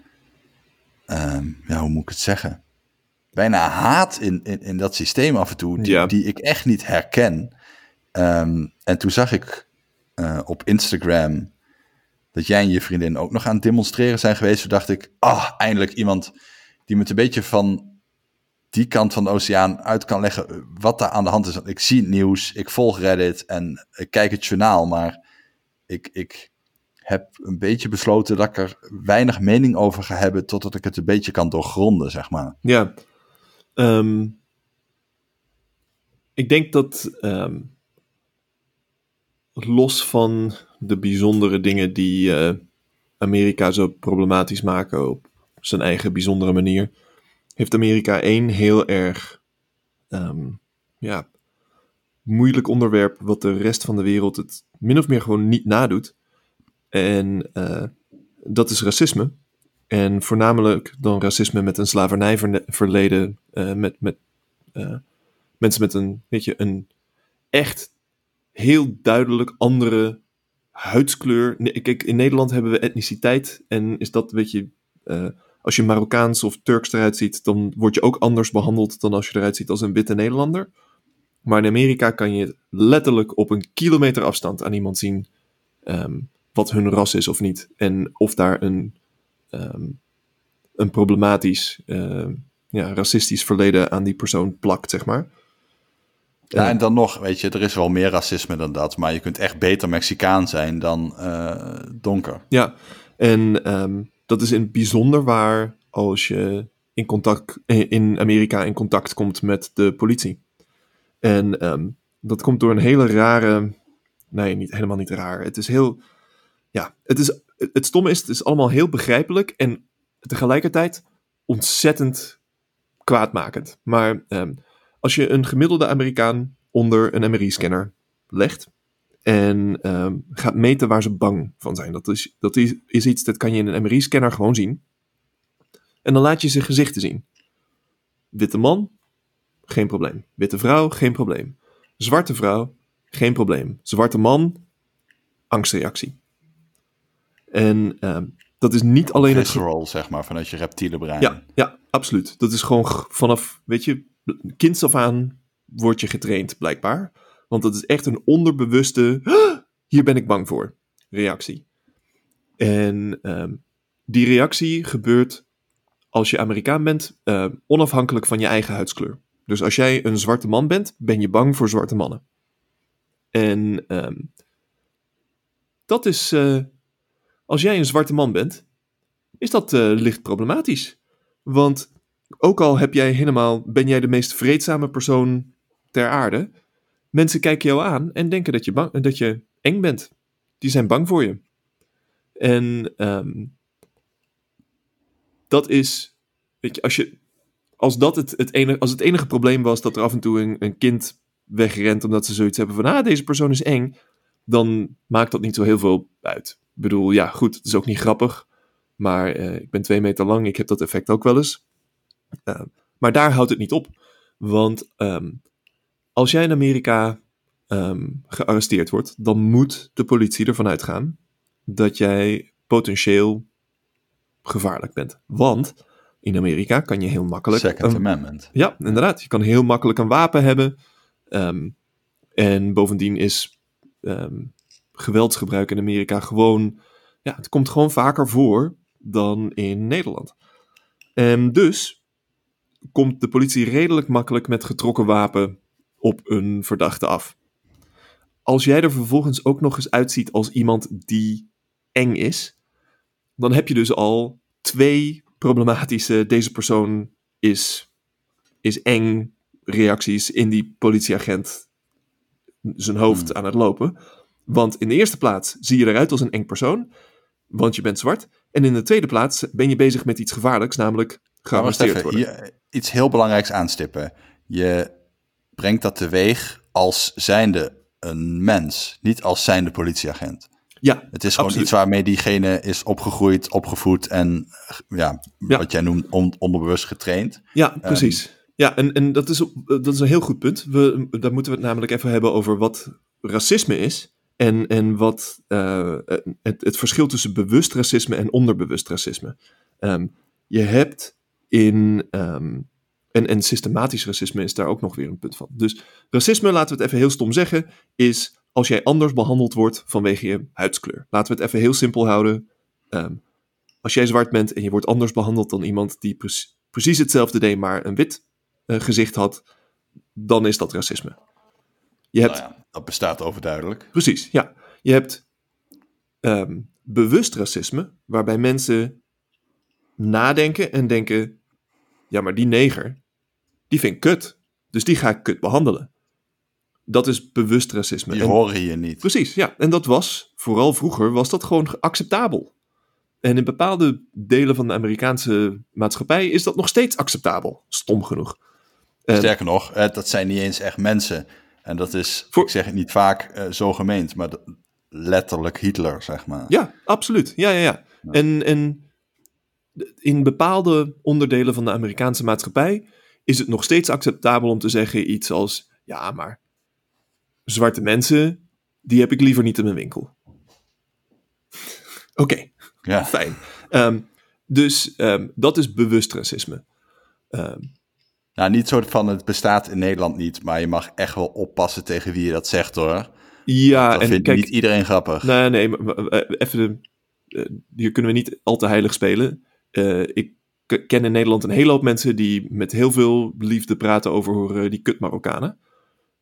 A: ehm, ja, hoe moet ik het zeggen? Bijna haat in, in, in dat systeem af en toe, die,
B: Ja.
A: die ik echt niet herken. Ehm, en toen zag ik eh, op Instagram dat jij en je vriendin ook nog aan het demonstreren zijn geweest. Toen dacht ik, ah, eindelijk iemand die me het een beetje van die kant van de oceaan uit kan leggen wat daar aan de hand is. Want ik zie het nieuws, ik volg Reddit en ik kijk het journaal, maar ik, ik heb een beetje besloten dat ik er weinig mening over ga hebben totdat ik het een beetje kan doorgronden, zeg maar.
B: Ja. Ehm, ik denk dat ehm, los van de bijzondere dingen die eh, Amerika zo problematisch maken op zijn eigen bijzondere manier, heeft Amerika één heel erg ehm, ja, moeilijk onderwerp wat de rest van de wereld het min of meer gewoon niet nadoet. En eh, dat is racisme. En voornamelijk dan racisme met een slavernijverleden, eh, met, met eh, mensen met een, weet je, een echt heel duidelijk andere huidskleur. Kijk, in Nederland hebben we etniciteit en is dat, weet je, eh, als je Marokkaans of Turks eruit ziet, dan word je ook anders behandeld dan als je eruit ziet als een witte Nederlander. Maar in Amerika kan je letterlijk op een kilometer afstand aan iemand zien ehm, wat hun ras is of niet. En of daar een, ehm, een problematisch, ehm, ja, racistisch verleden aan die persoon plakt, zeg maar.
A: Ja, en dan nog, weet je, er is wel meer racisme dan dat, maar je kunt echt beter Mexicaan zijn dan eh, donker.
B: Ja, en ehm, dat is in het bijzonder waar als je in, contact, eh, in Amerika in contact komt met de politie. En dat komt door een hele rare. Nee, niet, helemaal niet raar. Het is heel. Ja, het, is, het stomme is, het is allemaal heel begrijpelijk en tegelijkertijd ontzettend kwaadmakend. Maar ehm, als je een gemiddelde Amerikaan onder een MRI-scanner legt en ehm, gaat meten waar ze bang van zijn, dat, is, dat is, is iets dat kan je in een MRI-scanner gewoon zien. En dan laat je ze gezichten zien. Witte man, geen probleem. Witte vrouw, geen probleem. Zwarte vrouw, geen probleem. Zwarte man, angstreactie. En ehm, dat is niet alleen het...
A: Visceral, zeg maar, vanuit je reptiele brein.
B: Ja, ja, absoluut. Dat is gewoon vanaf, weet je, kinds af aan word je getraind, blijkbaar. Want dat is echt een onderbewuste, "Ah, hier ben ik bang voor, reactie. En ehm, die reactie gebeurt als je Amerikaan bent, eh, onafhankelijk van je eigen huidskleur. Dus als jij een zwarte man bent, ben je bang voor zwarte mannen. En ehm, dat is, eh, als jij een zwarte man bent, is dat eh, licht problematisch. Want ook al heb jij helemaal, ben jij de meest vreedzame persoon ter aarde, mensen kijken jou aan en denken dat je, bang, dat je eng bent. Die zijn bang voor je. En ehm, dat is, weet je, als, je, als dat het, het, enige, als het enige probleem was dat er af en toe een, een kind wegrent omdat ze zoiets hebben van, ah, deze persoon is eng, dan maakt dat niet zo heel veel uit. Ik bedoel, ja, goed, het is ook niet grappig, maar eh, ik ben twee meter lang, ik heb dat effect ook wel eens. Uh, maar daar houdt het niet op. Want um, als jij in Amerika um, gearresteerd wordt, dan moet de politie ervan uitgaan dat jij potentieel gevaarlijk bent. Want in Amerika kan je heel makkelijk.
A: Second
B: een,
A: Amendment.
B: Ja, inderdaad. Je kan heel makkelijk een wapen hebben. Um, en bovendien is geweldsgebruik in Amerika gewoon. Ja, het komt gewoon vaker voor dan in Nederland. En dus komt de politie redelijk makkelijk met getrokken wapen op een verdachte af. Als jij er vervolgens ook nog eens uitziet als iemand die eng is, dan heb je dus al twee problematische deze persoon is, is eng reacties in die politieagent zijn hoofd hmm. aan het lopen. Want in de eerste plaats zie je eruit als een eng persoon, want je bent zwart. En in de tweede plaats ben je bezig met iets gevaarlijks, namelijk gearresteerd worden.
A: Hier, iets heel belangrijks aanstippen. Je brengt dat teweeg als zijnde een mens, niet als zijnde politieagent.
B: Ja,
A: het is gewoon
B: absoluut.
A: iets waarmee diegene is opgegroeid, opgevoed en ja, ja. wat jij noemt on, onderbewust getraind.
B: Ja, precies. Um, ja, en, en dat, is, dat is een heel goed punt. We, daar moeten we het namelijk even hebben over wat racisme is. En, en wat uh, het, het verschil tussen bewust racisme en onderbewust racisme. Um, je hebt in um, En, en systematisch racisme is daar ook nog weer een punt van. Dus racisme, laten we het even heel stom zeggen, is als jij anders behandeld wordt vanwege je huidskleur. Laten we het even heel simpel houden. Ehm, als jij zwart bent en je wordt anders behandeld dan iemand die pre- precies hetzelfde deed, maar een wit eh, gezicht had, dan is dat racisme. Je hebt
A: Nou ja, dat bestaat overduidelijk.
B: Precies, ja. Je hebt ehm, bewust racisme, waarbij mensen nadenken en denken: ja, maar die neger, die vind ik kut. Dus die ga ik kut behandelen. Dat is bewust racisme.
A: Die
B: En-
A: horen hier niet.
B: Precies, ja. En dat was, vooral vroeger, was dat gewoon acceptabel. En in bepaalde delen van de Amerikaanse maatschappij is dat nog steeds acceptabel. Stom genoeg. En-
A: Sterker nog, dat zijn niet eens echt mensen. En dat is,
B: Voor-
A: ik zeg het niet vaak eh, zo gemeend, maar letterlijk Hitler, zeg maar.
B: Ja, absoluut. Ja, ja, ja. En, en in bepaalde onderdelen van de Amerikaanse maatschappij is het nog steeds acceptabel om te zeggen iets als: ja, maar zwarte mensen, die heb ik liever niet in mijn winkel. Oké,
A: Ja.
B: fijn. Ehm, dus ehm, dat is bewust racisme. Ehm,
A: Nou, niet zo van het bestaat in Nederland niet, maar je mag echt wel oppassen tegen wie je dat zegt hoor.
B: ja,
A: dat
B: en
A: vindt
B: kijk,
A: niet iedereen grappig.
B: Nee, nee, maar, eh, even eh, hier kunnen we niet al te heilig spelen. Eh, ik ken in Nederland een hele hoop mensen die met heel veel liefde praten over eh, die kut Marokkanen.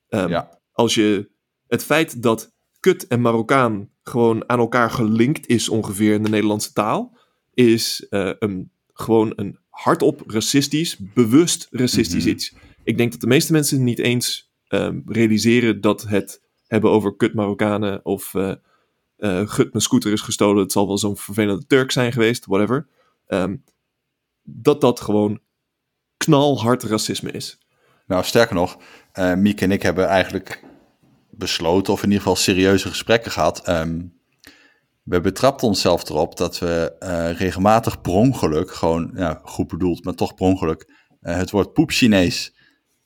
B: Ehm,
A: Ja.
B: Als je het feit dat kut en Marokkaan gewoon aan elkaar gelinkt is ongeveer in de Nederlandse taal, is een, gewoon een hardop racistisch, bewust racistisch
A: Mhm.
B: iets. Ik denk dat de meeste mensen niet eens ehm, realiseren dat het hebben over kut Marokkanen of eh, gut, mijn scooter is gestolen, het zal wel zo'n vervelende Turk zijn geweest, whatever. Ehm, dat dat gewoon knalhard racisme is.
A: Nou, sterker nog, eh Miek en ik hebben eigenlijk besloten, of in ieder geval serieuze gesprekken gehad. Ehm, we betrapten onszelf erop dat we eh, regelmatig per ongeluk, gewoon ja, goed bedoeld, maar toch per ongeluk, eh, het woord poep Chinees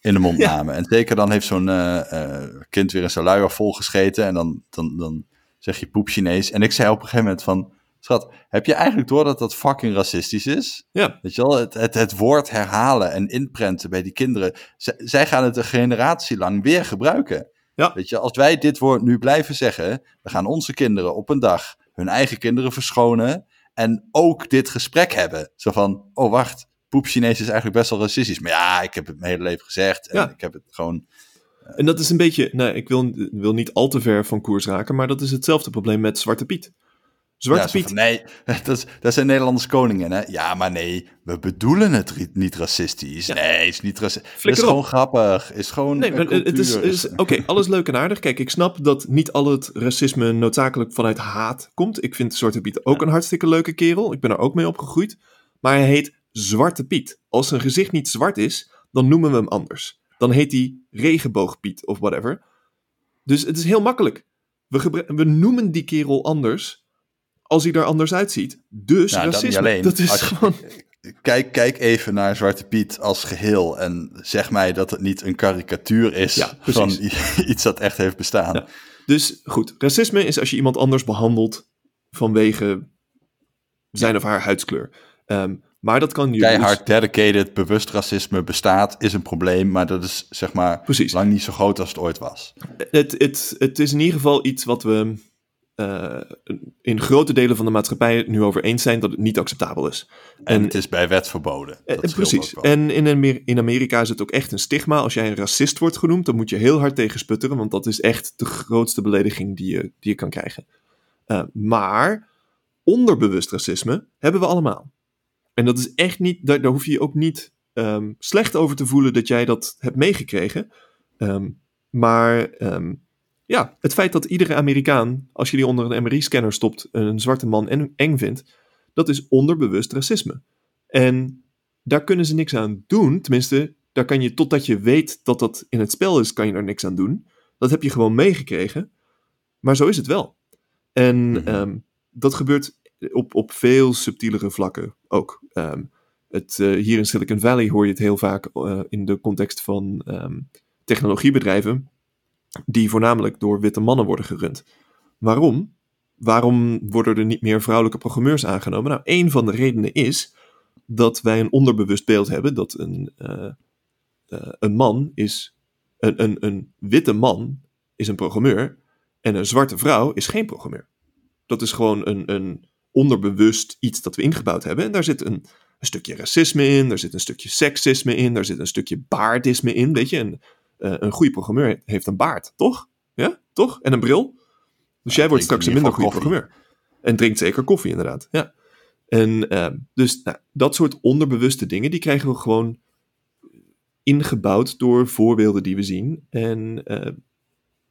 A: in de mond
B: Ja.
A: namen. En zeker dan heeft zo'n eh, kind weer in zijn luier volgescheten en dan, dan, dan zeg je poep Chinees. En ik zei op een gegeven moment van, schat, heb je eigenlijk door dat dat fucking racistisch is?
B: Ja,
A: Weet je wel, het, het, het woord herhalen en inprenten bij die kinderen. Z- zij gaan het een generatie lang weer gebruiken.
B: Ja.
A: Weet je, als wij dit woord nu blijven zeggen, dan gaan onze kinderen op een dag hun eigen kinderen verschonen en ook dit gesprek hebben. Zo van, oh wacht, poep Chinees is eigenlijk best wel racistisch. Maar ja, ik heb het mijn hele leven gezegd en
B: Ja.
A: ik heb het gewoon...
B: en dat is een beetje, nou, ik wil, wil niet al te ver van koers raken, maar dat is hetzelfde probleem met Zwarte Piet. Zwarte Piet,
A: nee, dat, is, dat zijn Nederlandse koningen, hè? Ja, maar nee, we bedoelen het niet racistisch.
B: Ja.
A: Nee, het is niet racistisch. Het is
B: op.
A: gewoon grappig. Is gewoon
B: Nee, maar het is, is- oké, alles leuk en aardig. Kijk, ik snap dat niet al het racisme noodzakelijk vanuit haat komt. Ik vind Zwarte Piet ook een hartstikke leuke kerel. Ik ben er ook mee opgegroeid. Maar hij heet Zwarte Piet. Als zijn gezicht niet zwart is, dan noemen we hem anders. Dan heet hij Regenboogpiet of whatever. Dus het is heel makkelijk. We, we noemen die kerel anders als hij er anders uitziet. Dus
A: Nou, dat niet
B: racisme.
A: alleen.
B: Dat is
A: Als
B: gewoon...
A: Kijk, kijk even naar Zwarte Piet als geheel en zeg mij dat het niet een karikatuur is
B: Ja,
A: van iets dat echt heeft bestaan.
B: Ja. Dus goed, racisme is als je iemand anders behandelt vanwege zijn of haar huidskleur. Ehm, maar dat kan je dus-
A: Keihard, dedicated, bewust racisme bestaat, is een probleem, maar dat is zeg maar
B: Precies.
A: lang niet zo groot als het ooit was.
B: Het, het, het is in ieder geval iets wat we eh, in grote delen van de maatschappij het nu over eens zijn dat het niet acceptabel is.
A: En,
B: En-
A: het is bij wet verboden.
B: Eh,
A: Dat scheelt
B: precies. En in, in Amerika is het ook echt een stigma. Als jij een racist wordt genoemd, dan moet je heel hard tegen sputteren, want dat is echt de grootste belediging die je, die je kan krijgen. Eh, maar onderbewust racisme hebben we allemaal. En dat is echt niet, daar, daar hoef je je ook niet ehm, slecht over te voelen dat jij dat hebt meegekregen. Ehm, maar ehm, ja, het feit dat iedere Amerikaan, als je die onder een MRI-scanner stopt, een zwarte man en eng vindt, dat is onderbewust racisme. En daar kunnen ze niks aan doen. Tenminste, daar kan je, totdat je weet dat dat in het spel is, kan je er niks aan doen. Dat heb je gewoon meegekregen. Maar zo is het wel. En
A: Mhm.
B: ehm, dat gebeurt op, op veel subtielere vlakken ook. Ehm, het, eh, hier in Silicon Valley hoor je het heel vaak eh, in de context van ehm, technologiebedrijven, die voornamelijk door witte mannen worden gerund. Waarom? Waarom worden er niet meer vrouwelijke programmeurs aangenomen? Nou, een van de redenen is dat wij een onderbewust beeld hebben dat een, eh, eh, een man is. Een, een, een witte man is een programmeur. En een zwarte vrouw is geen programmeur. Dat is gewoon een, een onderbewust iets dat we ingebouwd hebben. En daar zit een, een stukje racisme in, daar zit een stukje seksisme in, daar zit een stukje baardisme in. Weet je, eh, een goede programmeur heeft een baard, toch? Ja, toch? En een bril. Dus
A: Ja,
B: jij wordt straks een minder goede programmeur. En drinkt zeker koffie, inderdaad. Ja. En ehm, dus nou, dat soort onderbewuste dingen, die krijgen we gewoon ingebouwd door voorbeelden die we zien. En eh,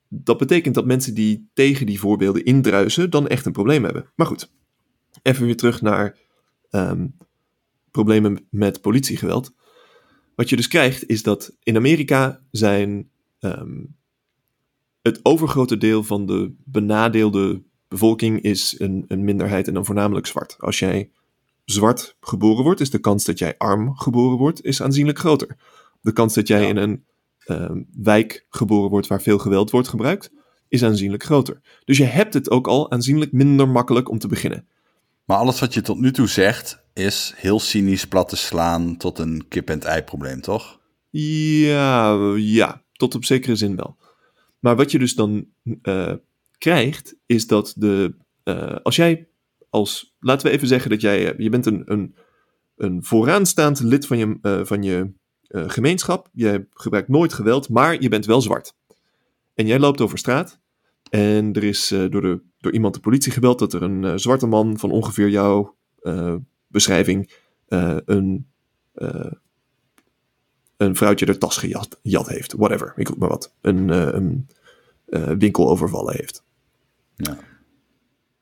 B: dat betekent dat mensen die tegen die voorbeelden indruisen, dan echt een probleem hebben. Maar goed, even weer terug naar ehm, problemen met politiegeweld. Wat je dus krijgt, is dat in Amerika zijn ehm, het overgrote deel van de benadeelde bevolking is een, een minderheid en dan voornamelijk zwart. Als jij zwart geboren wordt, is de kans dat jij arm geboren wordt, is aanzienlijk groter. De kans dat jij
A: Ja.
B: in een ehm, wijk geboren wordt waar veel geweld wordt gebruikt, is aanzienlijk groter. Dus je hebt het ook al aanzienlijk minder makkelijk om te beginnen.
A: Maar alles wat je tot nu toe zegt, is heel cynisch plat te slaan tot een kip-en-ei probleem, toch?
B: Ja, ja, tot op zekere zin wel. Maar wat je dus dan eh, krijgt, is dat de. eh, als jij als. Laten we even zeggen dat jij. eh, je bent een, een, een vooraanstaand lid van je, van je gemeenschap. Je gebruikt nooit geweld, maar je bent wel zwart. En jij loopt over straat. En er is door, de, door iemand de politie gebeld dat er een eh, zwarte man van ongeveer jouw eh, beschrijving. eh, een. een vrouwtje de tas gejat jat heeft. Whatever, ik roep maar wat. Een, een winkel overvallen heeft.
A: Ja.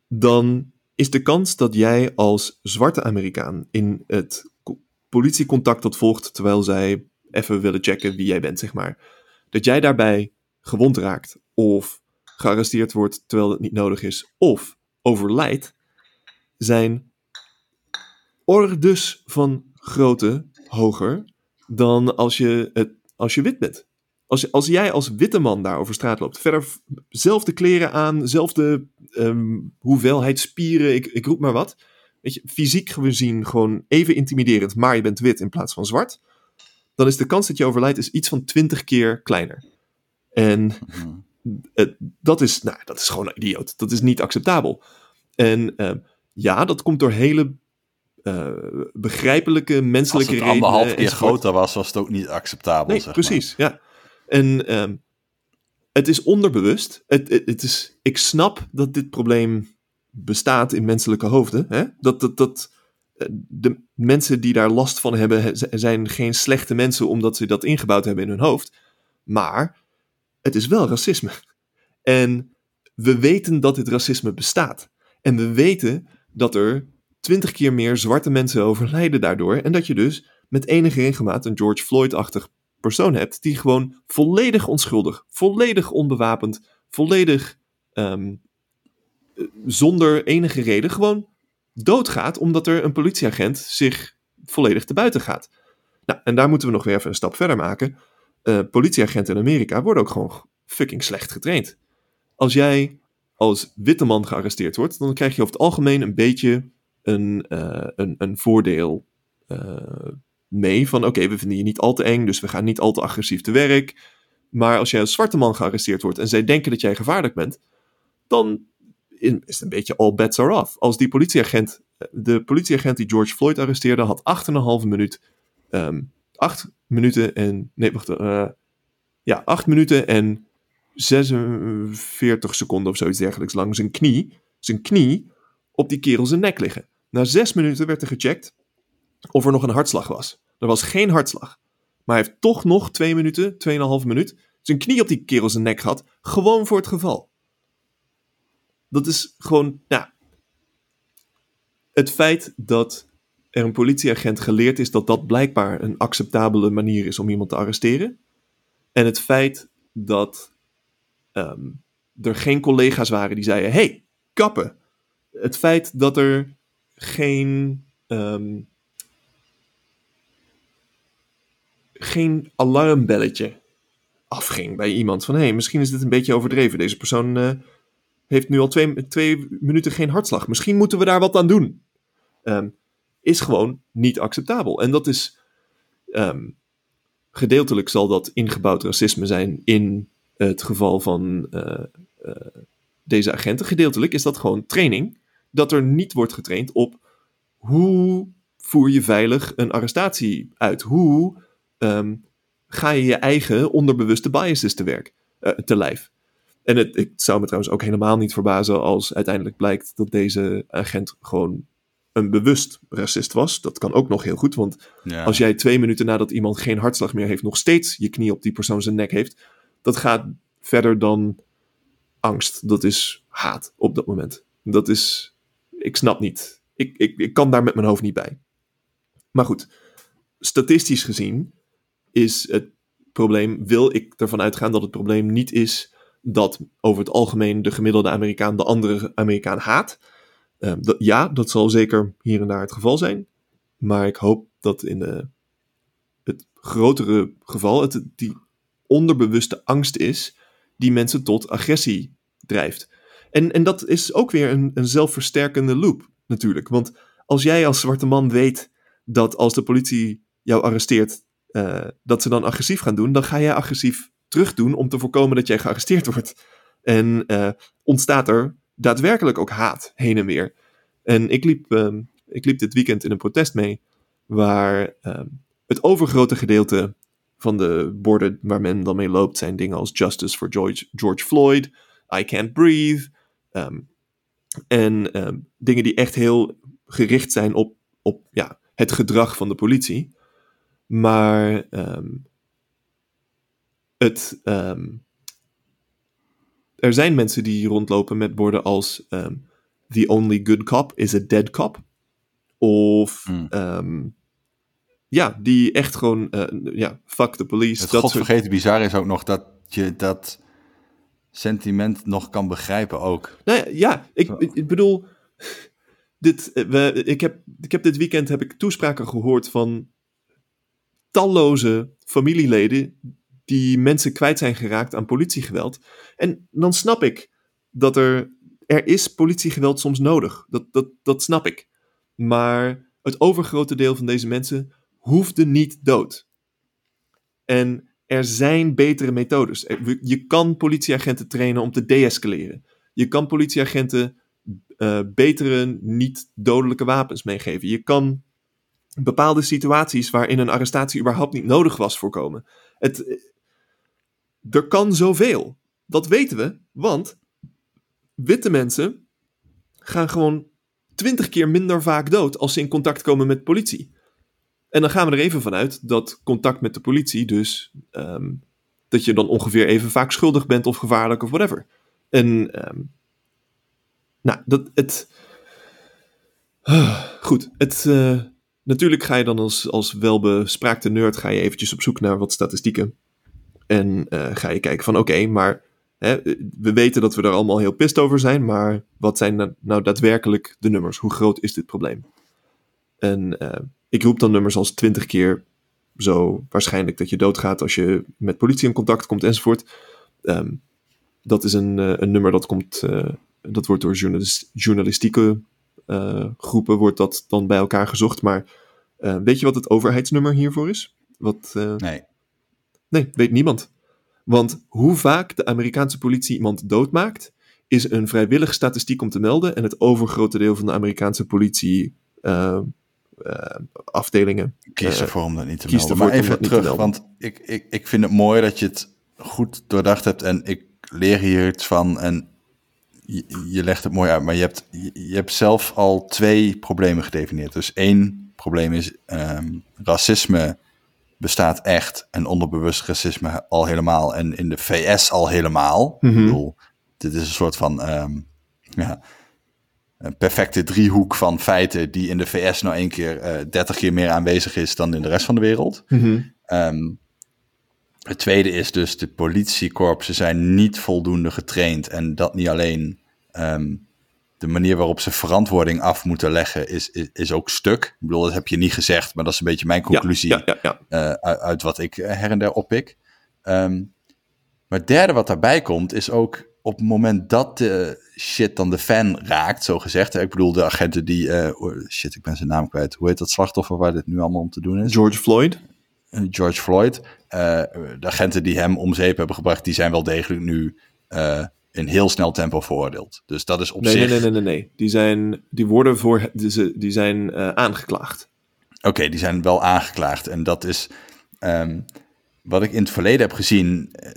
B: Dan is de kans dat jij als zwarte Amerikaan in het co- politiecontact dat volgt terwijl zij even willen checken wie jij bent, zeg maar. Dat jij daarbij gewond raakt of gearresteerd wordt terwijl het niet nodig is of overlijdt, zijn ordes van grootte hoger dan als je, het, als je wit bent. Als, als jij als witte man daar over straat loopt, verder zelfde kleren aan, zelfde ehm, hoeveelheid spieren, ik, ik roep maar wat. Weet je, fysiek gezien gewoon even intimiderend, maar je bent wit in plaats van zwart. Dan is de kans dat je overlijdt is iets van 20 keer kleiner. En
A: Mhm.
B: Dat, is, nou, dat is gewoon idioot. Dat is niet acceptabel. En ehm, ja, dat komt door hele eh, begrijpelijke
A: Als
B: menselijke
A: het
B: redenen.
A: anderhalf keer
B: enzovoort.
A: groter was, was het ook niet acceptabel.
B: Nee,
A: zeg maar.
B: precies. Ja. En ehm, het is onderbewust. Het, het, het is, ik snap dat dit probleem bestaat in menselijke hoofden. Hè? Dat, dat, dat eh, de mensen die daar last van hebben, zijn geen slechte mensen omdat ze dat ingebouwd hebben in hun hoofd. Maar het is wel racisme. En we weten dat dit racisme bestaat. En we weten dat er twintig keer meer zwarte mensen overlijden daardoor. En dat je dus met enige regelmaat een George Floyd-achtig persoon hebt die gewoon volledig onschuldig, volledig onbewapend, volledig ehm, eh, zonder enige reden gewoon doodgaat omdat er een politieagent zich volledig te buiten gaat. Nou, en daar moeten we nog weer even een stap verder maken. Eh, politieagenten in Amerika worden ook gewoon fucking slecht getraind. Als jij als witte man gearresteerd wordt, dan krijg je over het algemeen een beetje een, eh, een, een voordeel eh, mee. Van oké, we vinden je niet al te eng, dus we gaan niet al te agressief te werk. Maar als jij als zwarte man gearresteerd wordt en zij denken dat jij gevaarlijk bent, dan is het een beetje all bets are off. Als die politieagent, de politieagent die George Floyd arresteerde, had 8,5 minuut, ehm 8 minuten en, nee, wacht, eh, ja, 8 minuten en 46 seconden of zoiets dergelijks lang zijn knie, zijn knie op die kerel zijn nek liggen. Na 6 minuten werd er gecheckt of er nog een hartslag was. Er was geen hartslag. Maar hij heeft toch nog 2 minuten, 2,5 minuut, zijn knie op die kerel zijn nek gehad. Gewoon voor het geval. Dat is gewoon, nou. Het feit dat er een politieagent geleerd is dat dat blijkbaar een acceptabele manier is om iemand te arresteren. En het feit dat ehm, er geen collega's waren die zeiden: hey, kappen. Het feit dat er geen. ehm, geen alarmbelletje afging bij iemand. Van hé, hey, misschien is dit een beetje overdreven. Deze persoon eh, heeft nu al twee, twee minuten geen hartslag. Misschien moeten we daar wat aan doen. Ehm, is gewoon niet acceptabel. En dat is. ehm, gedeeltelijk zal dat ingebouwd racisme zijn in het geval van eh, eh, deze agenten. Gedeeltelijk is dat gewoon training. Dat er niet wordt getraind op hoe voer je veilig een arrestatie uit? Hoe ehm, ga je je eigen onderbewuste biases te werk, eh, te lijf? En het, ik zou me trouwens ook helemaal niet verbazen als uiteindelijk blijkt dat deze agent gewoon een bewust racist was. Dat kan ook nog heel goed, want
A: Ja.
B: als jij twee minuten nadat iemand geen hartslag meer heeft, nog steeds je knie op die persoon zijn nek heeft, dat gaat verder dan angst. Dat is haat op dat moment. Dat is, ik snap niet. Ik, ik, ik kan daar met mijn hoofd niet bij. Maar goed, statistisch gezien is het probleem, wil ik ervan uitgaan dat het probleem niet is dat over het algemeen de gemiddelde Amerikaan de andere Amerikaan haat. Eh, dat, ja, dat zal zeker hier en daar het geval zijn. Maar ik hoop dat in de, het grotere geval het die onderbewuste angst is die mensen tot agressie drijft. En, en dat is ook weer een, een zelfversterkende loop natuurlijk. Want als jij als zwarte man weet dat als de politie jou arresteert, eh, dat ze dan agressief gaan doen, dan ga jij agressief terugdoen om te voorkomen dat jij gearresteerd wordt. En eh, ontstaat er daadwerkelijk ook haat heen en weer. En ik liep, ehm, ik liep dit weekend in een protest mee, waar ehm, het overgrote gedeelte van de borden waar men dan mee loopt zijn dingen als Justice for George, George Floyd, I Can't Breathe. ehm, en dingen die echt heel gericht zijn op, op ja, het gedrag van de politie. Maar het, er zijn mensen die rondlopen met borden als ehm, The only good cop is a dead cop. Of
A: Hmm.
B: ehm, ja, die echt gewoon, eh, ja, fuck the police.
A: Het
B: dat soort-
A: godvergeten bizar is ook nog dat je dat sentiment nog kan begrijpen ook.
B: Nou ja, ja ik, ik bedoel, dit, eh, we, ik, heb, ik heb dit weekend heb ik toespraken gehoord van talloze familieleden die mensen kwijt zijn geraakt aan politiegeweld. En dan snap ik dat er, er is politiegeweld soms nodig. Dat, dat, dat snap ik. Maar het overgrote deel van deze mensen hoefde niet dood. En er zijn betere methodes. Je kan politieagenten trainen om te deescaleren. Je kan politieagenten eh, betere niet-dodelijke wapens meegeven. Je kan bepaalde situaties waarin een arrestatie überhaupt niet nodig was voorkomen. Het, er kan zoveel. Dat weten we, want witte mensen gaan gewoon twintig keer minder vaak dood als ze in contact komen met politie. En dan gaan we er even vanuit dat contact met de politie dus ehm, dat je dan ongeveer even vaak schuldig bent of gevaarlijk of whatever. En ehm, nou, dat het. Ah, goed, het. eh, natuurlijk ga je dan als, als welbespraakte nerd ga je eventjes op zoek naar wat statistieken. En eh, ga je kijken van oké, maar hè, we weten dat we er allemaal heel pist over zijn, maar wat zijn nou- daadwerkelijk de nummers? Hoe groot is dit probleem? En eh, ik roep dan nummers als 20 keer zo waarschijnlijk dat je doodgaat als je met politie in contact komt enzovoort. Ehm, dat is een, eh, een nummer dat komt, dat wordt door journalis- journalistieke groepen wordt dat dan bij elkaar gezocht. Maar weet je wat het overheidsnummer hiervoor is? Wat,
A: Nee.
B: Nee, weet niemand. Want hoe vaak de Amerikaanse politie iemand doodmaakt, is een vrijwillige statistiek om te melden. En het overgrote deel van de Amerikaanse politie eh, afdelingen.
A: Kies
B: eh,
A: ervoor om dat niet te
B: kies
A: melden. Maar even terug, want ik, ik, ik vind het mooi dat je het goed doordacht hebt en ik leer hier iets van en je, je legt het mooi uit, maar je hebt, je, je hebt zelf al twee problemen gedefinieerd. Dus één probleem is ehm, racisme bestaat echt en onderbewust racisme al helemaal en in de VS al helemaal.
B: Mhm.
A: Ik bedoel, dit is een soort van ehm, ja, een perfecte driehoek van feiten die in de VS nou één keer eh 30 keer meer aanwezig is dan in de rest van de wereld. Ehm, het tweede is dus de politiekorpsen zijn niet voldoende getraind en dat niet alleen ehm, de manier waarop ze verantwoording af moeten leggen is, is, is ook stuk. Ik bedoel, dat heb je niet gezegd, maar dat is een beetje mijn conclusie
B: Ja, ja, ja.
A: eh, uit, uit wat ik eh, her en der oppik. Ehm, maar het derde wat daarbij komt, is ook op het moment dat de shit dan de fan raakt, zo gezegd. Ik bedoel, de agenten die. eh, shit, ik ben zijn naam kwijt. Hoe heet dat slachtoffer waar dit nu allemaal om te doen is?
B: George Floyd.
A: George Floyd. De agenten die hem om zeep hebben gebracht, die zijn wel degelijk nu in heel snel tempo veroordeeld. Dus dat is op
B: Nee,
A: zich...
B: nee, nee, nee, nee, nee. Die, zijn, die worden voor, die, ze- die zijn eh, aangeklaagd.
A: Oké, die zijn wel aangeklaagd. En dat is ehm, wat ik in het verleden heb gezien. eh,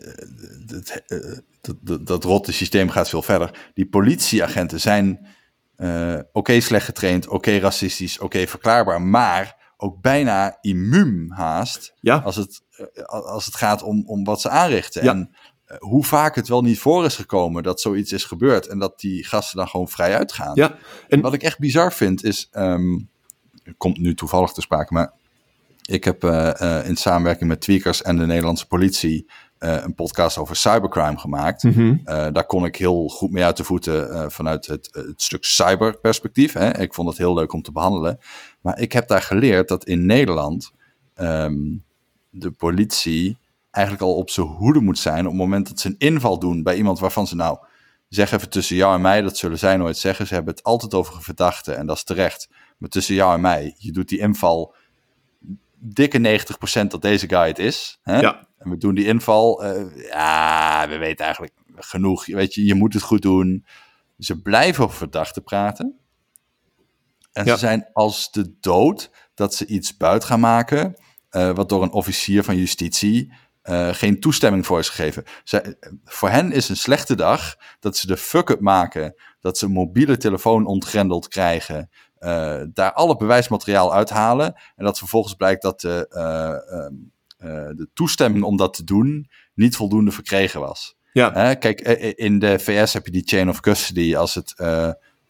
A: dat, eh, dat, dat, dat rotte systeem gaat veel verder. Die politieagenten zijn oké slecht getraind, oké racistisch, oké verklaarbaar, maar ook bijna immuun haast
B: Ja,
A: als het, als het gaat om, om wat ze aanrichten.
B: Ja.
A: En hoe vaak het wel niet voor is gekomen dat zoiets is gebeurd en dat die gasten dan gewoon vrij uitgaan.
B: ja. En
A: Wat ik echt bizar vind is, het komt nu toevallig te sprake, maar ik heb eh, eh, in samenwerking met Tweakers en de Nederlandse politie eh, een podcast over cybercrime gemaakt.
B: Mhm.
A: Eh, daar kon ik heel goed mee uit de voeten eh, vanuit het, het stuk cyberperspectief. Hè. Ik vond het heel leuk om te behandelen. Maar ik heb daar geleerd dat in Nederland ehm, de politie eigenlijk al op zijn hoede moet zijn op het moment dat ze een inval doen bij iemand waarvan ze nou, zeg even tussen jou en mij, dat zullen zij nooit zeggen. Ze hebben het altijd over een verdachte en dat is terecht. Maar tussen jou en mij, je doet die inval dikke 90% dat deze guy het is. Hè?
B: Ja.
A: En we doen die inval. eh, ja, we weten eigenlijk genoeg. Weet je, je moet het goed doen. Ze blijven over verdachten praten. En
B: Ja.
A: ze zijn als de dood dat ze iets buiten gaan maken. eh, wat door een officier van justitie eh, geen toestemming voor is gegeven. Zij, voor hen is een slechte dag dat ze de fuck-up maken. Dat ze een mobiele telefoon ontgrendeld krijgen. eh, daar alle bewijsmateriaal uithalen. En dat vervolgens blijkt dat de, eh, ehm, eh, de toestemming om dat te doen niet voldoende verkregen was.
B: Ja.
A: Kijk, in de VS heb je die chain of custody. Als het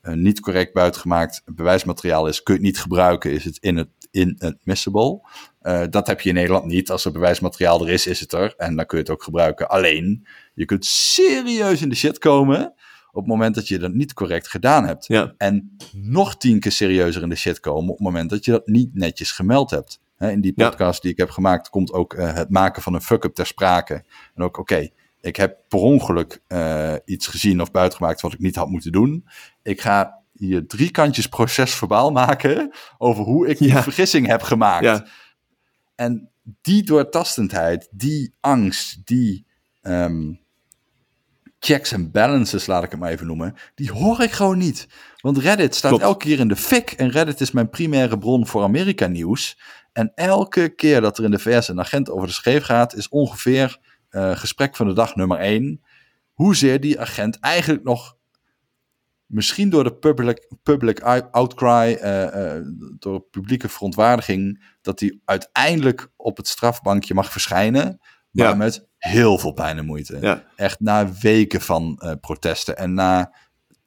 A: niet correct buitengemaakt bewijsmateriaal is, kun je het niet gebruiken, is het in het inadmissible. Eh dat heb je in Nederland niet. Als er bewijsmateriaal er is, is het er. En dan kun je het ook gebruiken. Alleen, je kunt serieus in de shit komen op het moment dat je dat niet correct gedaan hebt.
B: Ja.
A: En nog tien keer serieuzer in de shit komen op het moment dat je dat niet netjes gemeld hebt. In die
B: Ja.
A: podcast die ik heb gemaakt komt ook eh, het maken van een fuck-up ter sprake. En ook, oké, ik heb per ongeluk eh, iets gezien of buitengemaakt wat ik niet had moeten doen. Ik ga hier drie kantjes procesverbaal maken over hoe ik die
B: Ja.
A: vergissing heb gemaakt. En die doortastendheid, die angst, die ehm, checks en balances, laat ik het maar even noemen, die hoor ik gewoon niet. Want Reddit staat
B: Klopt.
A: elke keer in de fik en Reddit is mijn primaire bron voor Amerika-nieuws. En elke keer dat er in de VS een agent over de scheef gaat, is ongeveer eh, gesprek van de dag nummer één. Hoezeer die agent eigenlijk nog misschien door de public, public out- outcry, eh, eh, door publieke verontwaardiging, dat hij uiteindelijk op het strafbankje mag verschijnen. Maar
B: Ja.
A: met heel veel pijn en moeite.
B: Ja.
A: Echt na weken van eh, protesten en na